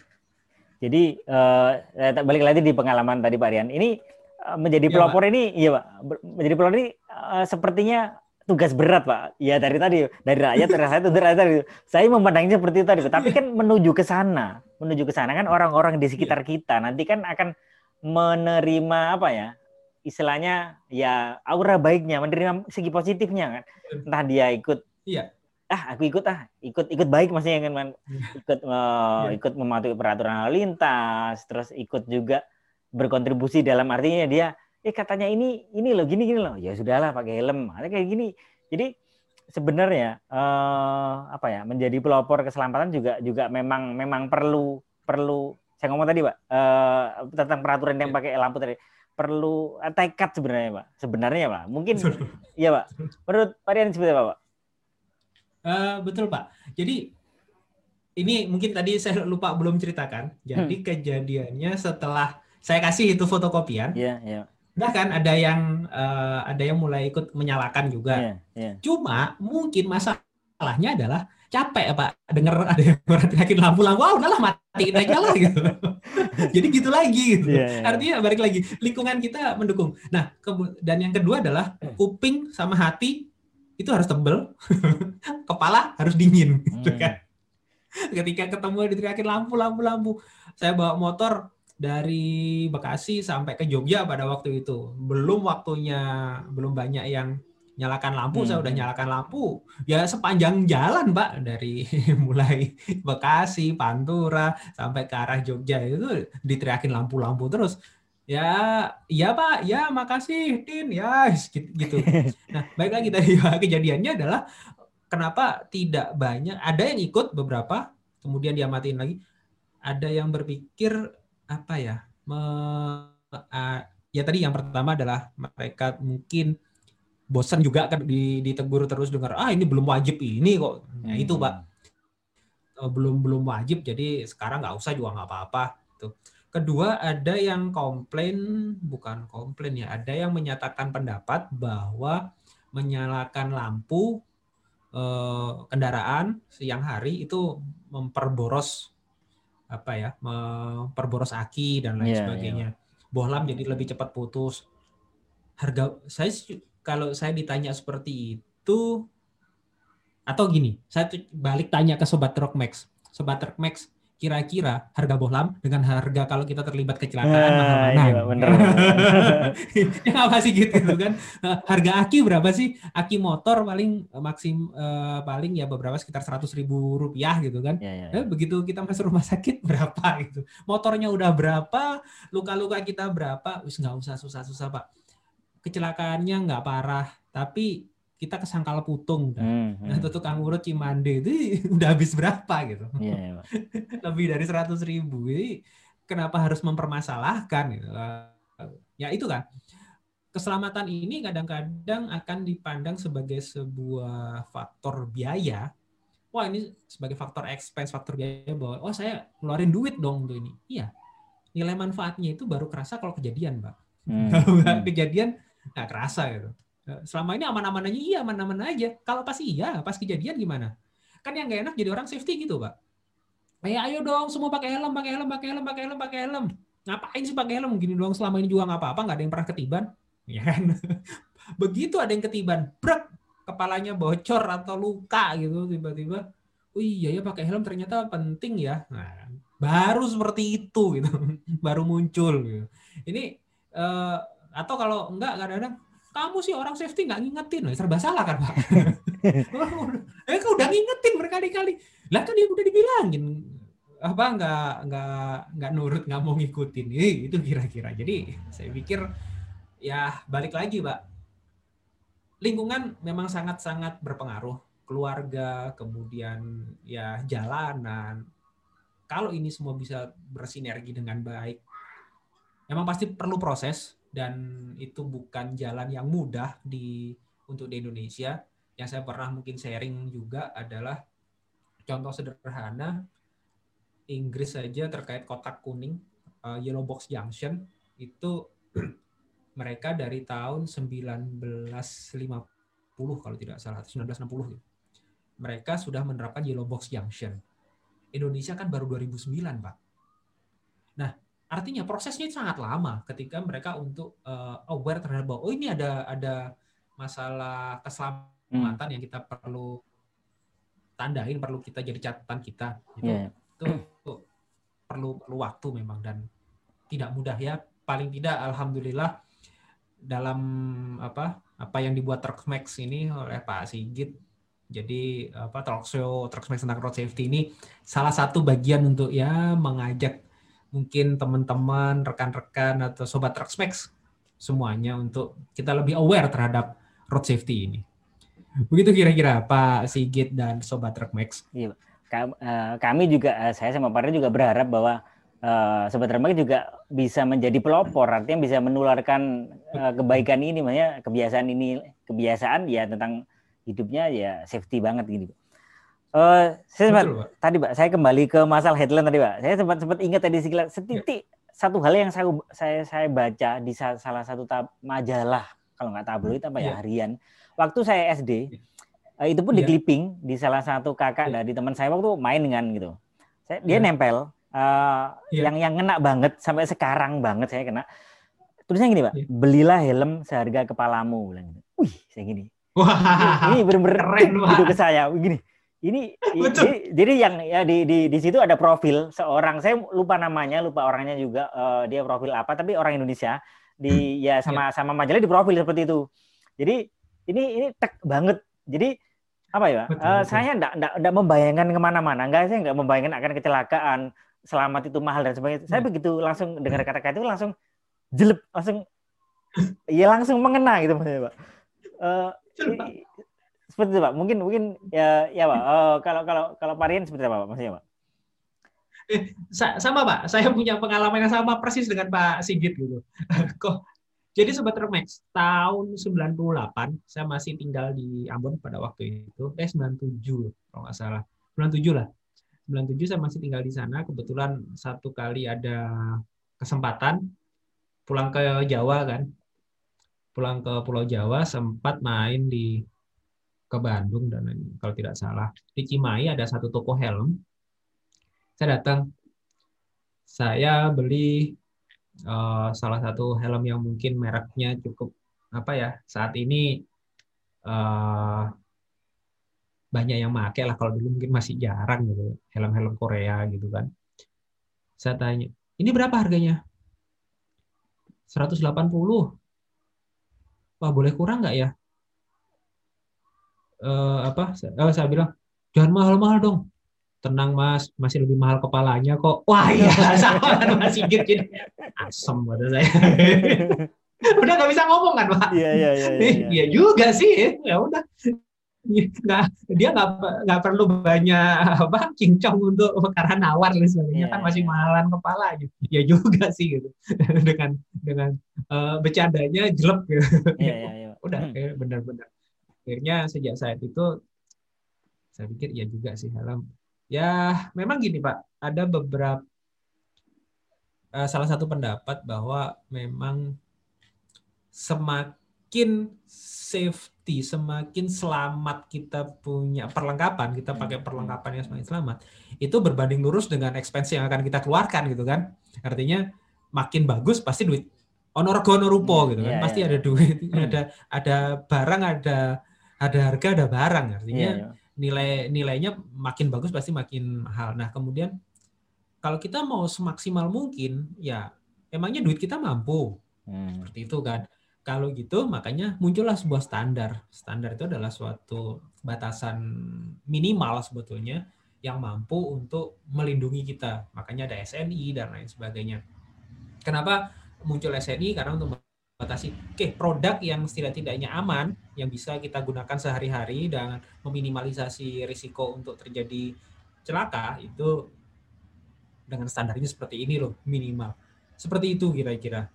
Jadi uh, balik lagi di pengalaman tadi Pak Rian. Ini uh, menjadi ya, pelopor Pak. ini, iya Pak, menjadi pelopor ini uh, sepertinya tugas berat Pak. Ya dari tadi dari rakyat dari saya itu dari tadi. Saya memandangnya seperti itu tadi. Tapi kan menuju ke sana, menuju ke sana kan orang-orang di sekitar iya. kita nanti kan akan menerima apa ya? Istilahnya ya aura baiknya, menerima segi positifnya kan. Entah dia ikut Iya. Ah, aku ikut ah, ikut ikut baik maksudnya kan ikut uh, ikut mematuhi peraturan lalu lintas, terus ikut juga berkontribusi dalam artinya dia eh katanya ini ini loh gini gini loh. Ya sudahlah pakai helm. Ada kayak gini. Jadi sebenarnya eh, apa ya menjadi pelopor keselamatan juga juga memang memang perlu perlu saya ngomong tadi pak eh, tentang peraturan yang iya. pakai lampu tadi perlu eh, tekad sebenarnya pak. Sebenarnya pak. Mungkin iya pak. Menurut Pak Rian seperti apa pak?
Uh, betul pak. Jadi ini mungkin tadi saya lupa belum ceritakan. Jadi hmm. kejadiannya setelah saya kasih itu fotokopian.
Yeah, yeah
Nah kan ada yang uh, ada yang mulai ikut menyalakan juga. Yeah, yeah. Cuma mungkin masalahnya adalah capek Pak denger ada yang merhatiin lampu-lampu, oh udahlah matiin aja lah gitu. Jadi gitu lagi gitu. Yeah, yeah. Artinya balik lagi lingkungan kita mendukung. Nah dan yang kedua adalah kuping sama hati itu harus tebel, kepala harus dingin gitu hmm. kan. Ketika ketemu diteriakin lampu, lampu, lampu, saya bawa motor dari Bekasi sampai ke Jogja pada waktu itu. Belum waktunya, belum banyak yang nyalakan lampu, hmm. saya udah hmm. nyalakan lampu. Ya sepanjang jalan, Pak, dari mulai Bekasi, Pantura sampai ke arah Jogja itu diteriakin lampu-lampu terus. Ya, ya Pak, ya makasih, Din, ya gitu. Nah, baik lagi tadi kejadiannya adalah kenapa tidak banyak, ada yang ikut beberapa, kemudian diamatin lagi, ada yang berpikir apa ya me, uh, ya tadi yang pertama adalah mereka mungkin bosan juga kan ditegur terus dengar ah ini belum wajib ini kok nah, itu pak uh, belum belum wajib jadi sekarang nggak usah juga nggak apa-apa tuh kedua ada yang komplain bukan komplain ya ada yang menyatakan pendapat bahwa menyalakan lampu eh, kendaraan siang hari itu memperboros apa ya memperboros aki dan lain yeah, sebagainya. Yeah. Bohlam jadi lebih cepat putus. Harga saya kalau saya ditanya seperti itu atau gini, saya balik tanya ke sobat Rockmax. Sobat Rockmax, kira-kira harga bohlam dengan harga kalau kita terlibat kecelakaan nah, mahal mana? Iya, bener. yang apa sih gitu kan? Harga aki berapa sih? Aki motor paling maksim uh, paling ya beberapa sekitar seratus ribu rupiah gitu kan? Ya, ya, ya. Eh, begitu kita masuk rumah sakit berapa gitu? Motornya udah berapa? Luka-luka kita berapa? Wis nggak usah susah-susah pak. Kecelakaannya nggak parah, tapi kita kesangkal putung kan. Hmm, hmm. Nah, itu tukang urut Cimande itu udah habis berapa gitu. Yeah, yeah, Lebih dari seratus ribu. Jadi kenapa harus mempermasalahkan gitu. Ya itu kan. Keselamatan ini kadang-kadang akan dipandang sebagai sebuah faktor biaya. Wah ini sebagai faktor expense, faktor biaya bahwa oh saya ngeluarin duit dong untuk ini. Iya. Nilai manfaatnya itu baru kerasa kalau kejadian, Pak. Hmm. Kalau hmm. kejadian nggak kerasa gitu. Eh, selama ini aman-aman aja, iya aman-aman aja. Kalau pas iya, pas kejadian gimana? Kan yang gak enak jadi orang safety gitu, Pak. Eh, ayo dong, semua pakai helm, pakai helm, pakai helm, pakai helm, pakai helm. Ngapain sih pakai helm? Gini doang selama ini juga nggak apa-apa, nggak ada yang pernah ketiban. Ya kan? Begitu ada yang ketiban, brek, kepalanya bocor atau luka gitu tiba-tiba. Oh iya ya pakai helm ternyata penting ya. Nah, baru seperti itu gitu. baru muncul gitu. Ini uh, atau kalau enggak kadang-kadang kamu sih orang safety nggak ngingetin, serba salah kan pak? eh kau udah ngingetin berkali-kali, lah kan dia udah dibilangin. Apa nggak nggak nggak nurut nggak mau ngikutin, eh, itu kira-kira. Jadi saya pikir ya balik lagi pak, lingkungan memang sangat-sangat berpengaruh, keluarga, kemudian ya jalanan. Kalau ini semua bisa bersinergi dengan baik, memang pasti perlu proses dan itu bukan jalan yang mudah di untuk di Indonesia. Yang saya pernah mungkin sharing juga adalah contoh sederhana Inggris saja terkait kotak kuning uh, yellow box junction itu mereka dari tahun 1950 kalau tidak salah 1960 gitu. mereka sudah menerapkan yellow box junction. Indonesia kan baru 2009, Pak. Artinya prosesnya sangat lama ketika mereka untuk uh, aware terhadap bahwa oh ini ada ada masalah keselamatan hmm. yang kita perlu tandain, perlu kita jadi catatan kita. Gitu. Yeah. Itu, itu perlu perlu waktu memang dan tidak mudah ya. Paling tidak, alhamdulillah dalam apa apa yang dibuat Truckmax ini oleh Pak Sigit jadi apa talk show Truckmax tentang road safety ini salah satu bagian untuk ya mengajak mungkin teman-teman, rekan-rekan atau sobat Truckmax semuanya untuk kita lebih aware terhadap road safety ini. Begitu kira-kira Pak Sigit dan sobat Truckmax.
Iya, eh, kami juga eh, saya sama Pak juga berharap bahwa uh, sobat Truckmax juga bisa menjadi pelopor, artinya bisa menularkan uh, kebaikan ini, makanya kebiasaan ini kebiasaan ya tentang hidupnya ya safety banget gini. Uh, saya sempat Betul, tadi Pak, saya kembali ke masalah headline tadi Pak. Saya sempat sempat ingat tadi sekilas setitik ya. satu hal yang saya saya saya baca di salah satu tab, majalah kalau nggak tabloid apa ya, ya harian. Waktu saya SD ya. uh, itu pun ya. di clipping di salah satu kakak ya. dari teman saya waktu main dengan gitu. Saya, dia ya. nempel uh, ya. yang yang kena banget sampai sekarang banget saya kena. Tulisnya gini Pak, ya. belilah helm seharga kepalamu bilang gitu. Wih, saya gini Wah, ini benar-benar keren gitu ke saya. Begini. Ini, ini jadi yang ya di, di di situ ada profil seorang saya lupa namanya, lupa orangnya juga uh, dia profil apa tapi orang Indonesia di hmm. ya sama yeah. sama majalah di profil seperti itu. Jadi ini ini tek banget. Jadi apa ya? Betul, uh, betul. Saya enggak, enggak, enggak membayangkan ke mana-mana. Enggak, saya enggak membayangkan akan kecelakaan, selamat itu mahal dan sebagainya. Saya hmm. begitu langsung dengar kata-kata itu langsung jelek, langsung ya langsung mengena gitu maksudnya, Pak. Uh, seperti itu pak. Mungkin mungkin ya ya pak. Uh, kalau kalau kalau varian seperti apa pak maksudnya pak?
Eh, sama pak. Saya punya pengalaman yang sama persis dengan pak Sigit gitu. Kok jadi sobat Remax tahun 98 saya masih tinggal di Ambon pada waktu itu. Eh 97 kalau nggak salah. 97 lah. 97 saya masih tinggal di sana. Kebetulan satu kali ada kesempatan pulang ke Jawa kan. Pulang ke Pulau Jawa sempat main di ke Bandung dan kalau tidak salah di Cimahi ada satu toko helm. Saya datang, saya beli uh, salah satu helm yang mungkin mereknya cukup apa ya saat ini uh, banyak yang make lah kalau dulu mungkin masih jarang gitu helm-helm Korea gitu kan. Saya tanya, ini berapa harganya? 180 Wah, boleh kurang nggak ya? Uh, apa? Uh, saya bilang, jangan mahal-mahal dong. Tenang mas, masih lebih mahal kepalanya kok. Wah iya, sama kan Mas Sigit jadi asem kata saya. udah nggak bisa ngomong kan pak? Iya iya iya. Iya, iya juga sih. Ya udah, nggak dia nggak nggak perlu banyak apa cincong untuk perkara nawar dan sebagainya yeah, kan masih yeah. mahalan kepala gitu ya juga sih gitu dengan dengan uh, bercandanya jelek gitu yeah, yeah, yeah. udah hmm. benar-benar akhirnya sejak saat itu saya pikir ya juga sih helm ya memang gini pak ada beberapa uh, salah satu pendapat bahwa memang semakin safety, semakin selamat kita punya perlengkapan, kita pakai hmm. perlengkapan yang semakin selamat, itu berbanding lurus dengan expense yang akan kita keluarkan gitu kan. Artinya makin bagus pasti duit honor honor rupo hmm, gitu kan. Yeah, pasti yeah. ada duit, hmm. ada ada barang, ada ada harga, ada barang. Artinya yeah, yeah. nilai nilainya makin bagus pasti makin mahal. Nah, kemudian kalau kita mau semaksimal mungkin ya emangnya duit kita mampu. Hmm. Seperti itu kan. Kalau gitu, makanya muncullah sebuah standar. Standar itu adalah suatu batasan minimal sebetulnya yang mampu untuk melindungi kita. Makanya ada SNI dan lain sebagainya. Kenapa muncul SNI? Karena untuk membatasi oke produk yang setidak-tidaknya aman yang bisa kita gunakan sehari-hari dan meminimalisasi risiko untuk terjadi celaka itu dengan standarnya seperti ini loh minimal. Seperti itu kira-kira.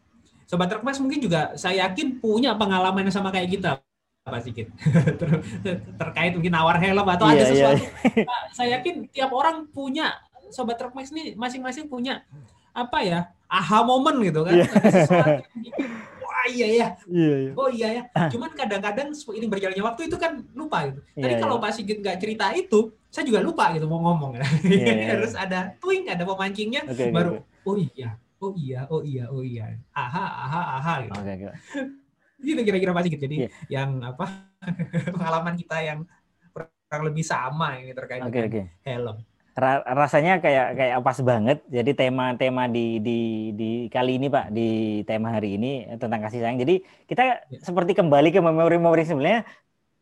Sobat Trukmas mungkin juga saya yakin punya pengalaman yang sama kayak kita. Pak Sikit. Ter terkait mungkin nawar helm atau yeah, ada iya, sesuatu. Yeah. saya yakin tiap orang punya Sobat Trukmas ini masing-masing punya apa ya aha moment gitu kan. Yeah. Sesuatu yang iya ya. Iya, iya. Oh iya ya. Cuman kadang-kadang ini berjalannya waktu itu kan lupa gitu. Tadi iya, kalau iya. Pak Sigit nggak cerita itu, saya juga lupa gitu mau ngomong. Iya, iya. Harus ada twing, ada pemancingnya, okay, baru okay. oh iya, oh iya, oh iya, oh iya. Aha, aha, aha gitu. Okay, okay. gitu kira-kira Pak Sigit. Jadi yeah. yang apa pengalaman kita yang kurang lebih sama ini terkait okay, dengan okay. helm
rasanya kayak kayak pas banget. Jadi tema-tema di di di kali ini Pak di tema hari ini tentang kasih sayang. Jadi kita ya. seperti kembali ke memori-memori sebenarnya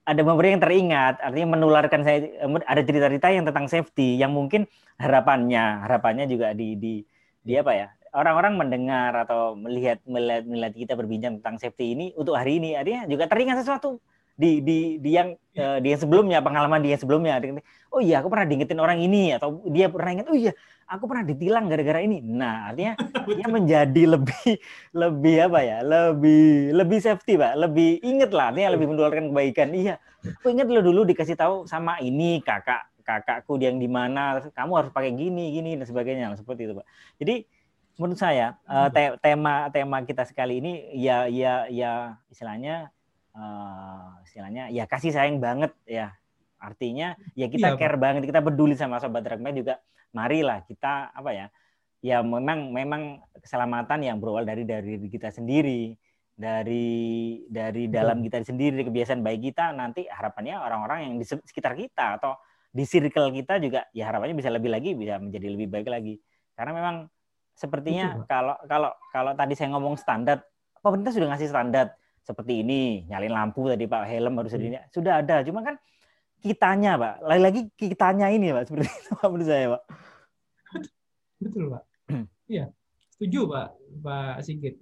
ada memori yang teringat, artinya menularkan saya ada cerita-cerita yang tentang safety yang mungkin harapannya harapannya juga di di di apa ya orang-orang mendengar atau melihat melihat melihat kita berbincang tentang safety ini untuk hari ini artinya juga teringat sesuatu di di di yang uh, di yang sebelumnya pengalaman dia sebelumnya. Oh iya aku pernah diingetin orang ini atau dia pernah inget oh iya aku pernah ditilang gara-gara ini. Nah artinya dia menjadi lebih lebih apa ya lebih lebih safety pak. Lebih inget lah artinya lebih menularkan kebaikan. Iya aku inget lo dulu dikasih tahu sama ini kakak kakakku yang di mana kamu harus pakai gini gini dan sebagainya. Seperti itu pak. Jadi menurut saya uh, te tema tema kita sekali ini ya ya ya istilahnya uh, istilahnya ya kasih sayang banget ya. Artinya ya kita iya, care banget kita peduli sama sobat rugby juga. Marilah kita apa ya ya memang memang keselamatan yang berawal dari dari kita sendiri dari dari dalam kita sendiri kebiasaan baik kita nanti harapannya orang-orang yang di sekitar kita atau di circle kita juga ya harapannya bisa lebih lagi bisa menjadi lebih baik lagi. Karena memang sepertinya Betul, kalau kalau kalau tadi saya ngomong standar pemerintah sudah ngasih standar seperti ini, nyalin lampu tadi Pak, helm harus hmm. ini. Sudah ada, cuma kan kitanya Pak, lagi-lagi kitanya ini Pak, seperti itu Pak menurut saya Pak.
Betul Pak. Iya, setuju Pak, Pak Sigit.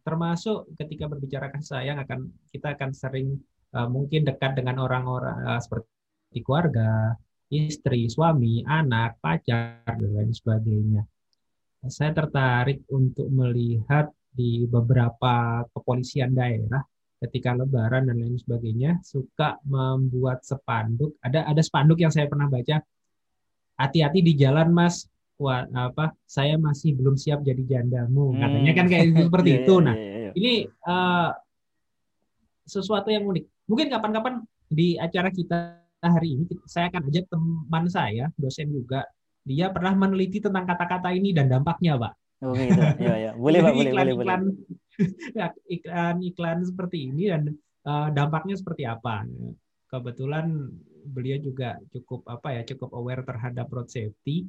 Termasuk ketika berbicara kasih sayang akan kita akan sering uh, mungkin dekat dengan orang-orang uh, seperti keluarga, istri, suami, anak, pacar dan lain sebagainya. Saya tertarik untuk melihat di beberapa kepolisian daerah ketika lebaran dan lain sebagainya suka membuat spanduk. Ada ada spanduk yang saya pernah baca. Hati-hati di jalan, Mas. Wah, apa? Saya masih belum siap jadi jandamu. Hmm. Katanya kan kayak seperti yeah, itu. Iya, nah, yeah, yeah. ini uh, sesuatu yang unik. Mungkin kapan-kapan di acara kita hari ini saya akan ajak teman saya, dosen juga. Dia pernah meneliti tentang kata-kata ini dan dampaknya, Pak.
Oh gitu. Iya, iya. Boleh, Pak, boleh, iklan, boleh, iklan,
boleh. iklan iklan seperti ini dan uh, dampaknya seperti apa. Kebetulan beliau juga cukup apa ya, cukup aware terhadap road safety.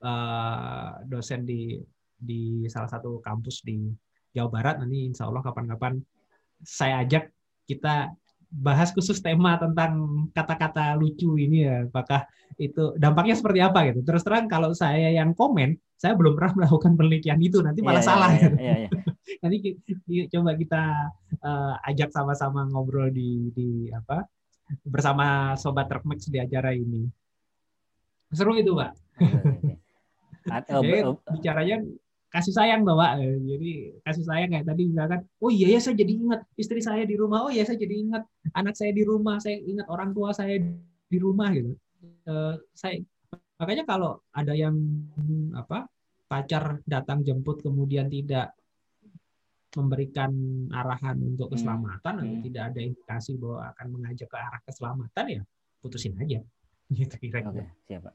Uh, dosen di di salah satu kampus di Jawa Barat nanti insya Allah kapan-kapan saya ajak kita bahas khusus tema tentang kata-kata lucu ini ya. Apakah itu dampaknya seperti apa gitu. Terus terang kalau saya yang komen saya belum pernah melakukan penelitian itu. Nanti malah yeah, salah yeah, gitu. yeah, yeah. nanti coba kita uh, ajak sama-sama ngobrol di di apa bersama sobat Trukmax di acara ini. Seru itu pak. Jadi, bicaranya kasih sayang bapak jadi kasih sayang kayak tadi misalkan oh iya ya saya jadi ingat istri saya di rumah oh iya saya jadi ingat anak saya di rumah saya ingat orang tua saya di rumah gitu uh, saya makanya kalau ada yang apa pacar datang jemput kemudian tidak memberikan arahan untuk hmm. keselamatan hmm. atau tidak ada indikasi bahwa akan mengajak ke arah keselamatan ya putusin aja gitu kira-kira.
Oke, siapa?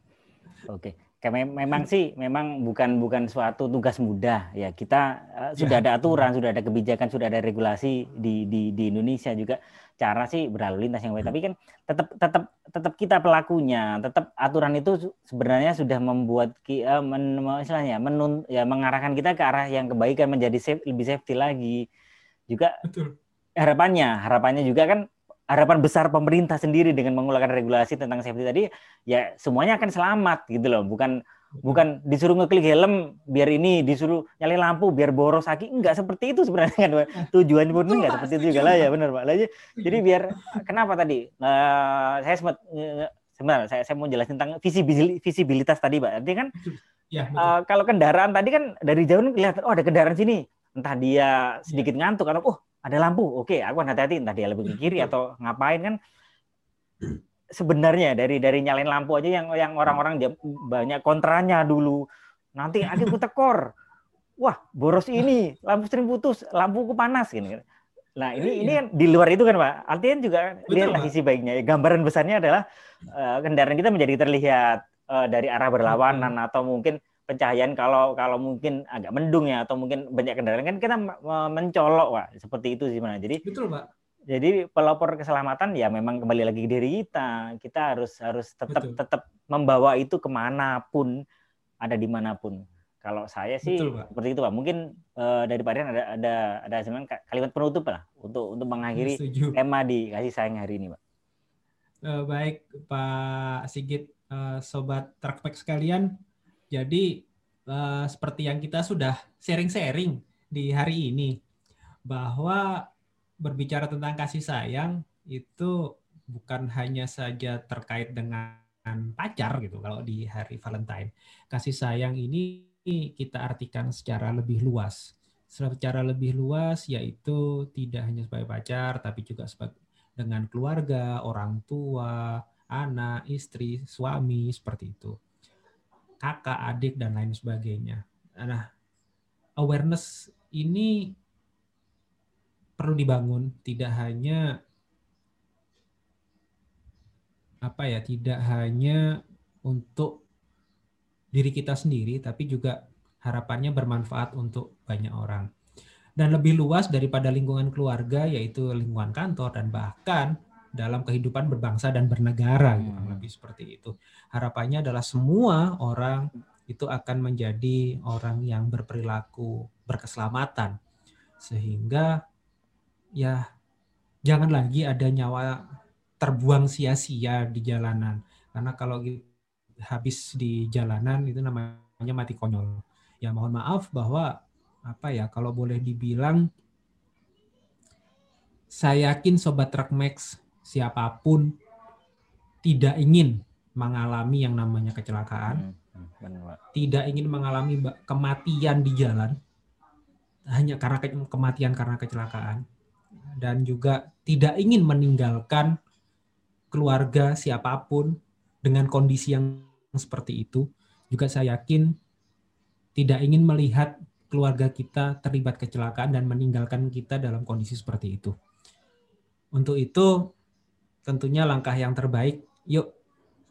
Oke memang sih memang bukan bukan suatu tugas mudah. Ya kita uh, sudah ada aturan sudah ada kebijakan sudah ada regulasi di di di Indonesia juga. Cara sih berlalu lintas yang baik. Tapi kan tetap tetap tetap kita pelakunya tetap aturan itu sebenarnya sudah membuat uh, men, istilahnya menun, ya mengarahkan kita ke arah yang kebaikan menjadi safe, lebih safety lagi. Juga Betul. harapannya harapannya juga kan harapan besar pemerintah sendiri dengan mengeluarkan regulasi tentang safety tadi ya semuanya akan selamat gitu loh. Bukan bukan disuruh ngeklik helm biar ini disuruh nyalain lampu biar boros kaki enggak seperti itu sebenarnya kan tujuan pun enggak seperti itu juga. Lah ya benar Pak. Lagi jadi biar kenapa tadi? Uh, saya sempat sebentar saya, saya mau jelasin tentang visibilitas, visibilitas tadi Pak. Artinya kan ya, uh, kalau kendaraan tadi kan dari jauh kelihatan oh ada kendaraan sini. Entah dia sedikit ya. ngantuk atau oh ada lampu oke aku hati-hati entah dia lebih ke kiri atau ngapain kan? Sebenarnya dari dari nyalain lampu aja yang yang orang-orang dia banyak kontranya dulu. Nanti aku tekor. Wah boros ini lampu string putus lampuku panas gini. Nah ini iya. ini kan di luar itu kan pak. Artinya juga lihatlah sisi baiknya. Gambaran besarnya adalah uh, kendaraan kita menjadi terlihat uh, dari arah berlawanan atau mungkin pencahayaan kalau kalau mungkin agak mendung ya atau mungkin banyak kendaraan kan kita mencolok pak seperti itu sih mana jadi betul pak jadi pelopor keselamatan ya memang kembali lagi ke diri kita kita harus harus tetap betul. tetap membawa itu ke mana pun ada di mana pun kalau saya sih Betul, Pak. seperti itu Pak. Mungkin uh, dari Pak Rian ada ada ada kalimat penutup lah untuk untuk mengakhiri Setuju. tema di kasih sayang hari ini Pak.
Uh, baik Pak Sigit, uh, sobat Trackpack sekalian. Jadi uh, seperti yang kita sudah sharing-sharing di hari ini bahwa berbicara tentang kasih sayang itu bukan hanya saja terkait dengan pacar gitu kalau di hari Valentine. Kasih sayang ini kita artikan secara lebih luas. Secara lebih luas yaitu tidak hanya sebagai pacar, tapi juga sebagai dengan keluarga, orang tua, anak, istri, suami, seperti itu. Kakak, adik, dan lain sebagainya. Nah, awareness ini perlu dibangun, tidak hanya apa ya, tidak hanya untuk diri kita sendiri, tapi juga harapannya bermanfaat untuk banyak orang. Dan lebih luas daripada lingkungan keluarga, yaitu lingkungan kantor dan bahkan dalam kehidupan berbangsa dan bernegara, gitu, hmm. lebih seperti itu. Harapannya adalah semua orang itu akan menjadi orang yang berperilaku berkeselamatan, sehingga ya jangan lagi ada nyawa terbuang sia-sia di jalanan. Karena kalau habis di jalanan itu namanya mati konyol. Ya mohon maaf bahwa apa ya kalau boleh dibilang saya yakin sobat Max siapa pun tidak ingin mengalami yang namanya kecelakaan, hmm, hmm, tidak ingin mengalami kematian di jalan hanya karena kematian karena kecelakaan dan juga tidak ingin meninggalkan keluarga siapa pun dengan kondisi yang seperti itu juga saya yakin tidak ingin melihat keluarga kita terlibat kecelakaan dan meninggalkan kita dalam kondisi seperti itu. Untuk itu tentunya langkah yang terbaik. Yuk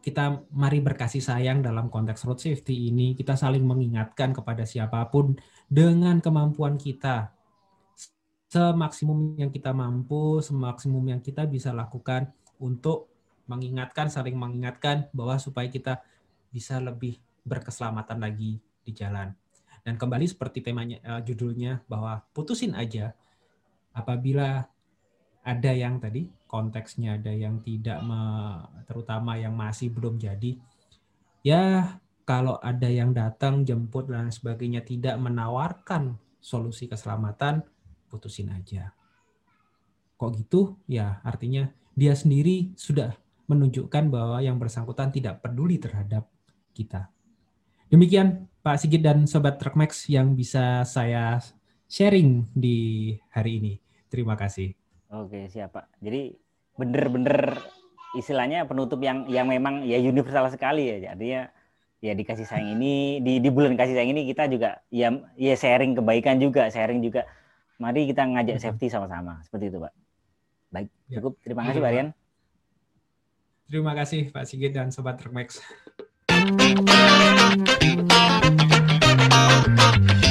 kita mari berkasih sayang dalam konteks road safety ini. Kita saling mengingatkan kepada siapa pun dengan kemampuan kita. Semaksimum yang kita mampu, semaksimum yang kita bisa lakukan untuk mengingatkan, saling mengingatkan bahwa supaya kita bisa lebih berkeselamatan lagi di jalan. Dan kembali seperti temanya uh, judulnya bahwa putusin aja apabila ada yang tadi konteksnya ada yang tidak me, terutama yang masih belum jadi ya kalau ada yang datang jemput dan sebagainya tidak menawarkan solusi keselamatan putusin aja kok gitu ya artinya dia sendiri sudah menunjukkan bahwa yang bersangkutan tidak peduli terhadap kita. Demikian Pak Sigit dan Sobat Trukmax yang bisa saya sharing di hari ini. Terima kasih.
Oke, siap Pak. Jadi bener-bener istilahnya penutup yang yang memang ya universal sekali ya. Artinya ya dikasih sayang ini di di bulan kasih sayang ini kita juga ya ya sharing kebaikan juga, sharing juga. Mari kita ngajak safety sama-sama. Seperti itu, Pak. Baik, ya. cukup. Terima kasih, Pak Rian.
Terima kasih Pak Sigit dan Sobat Trukmax. Thank you.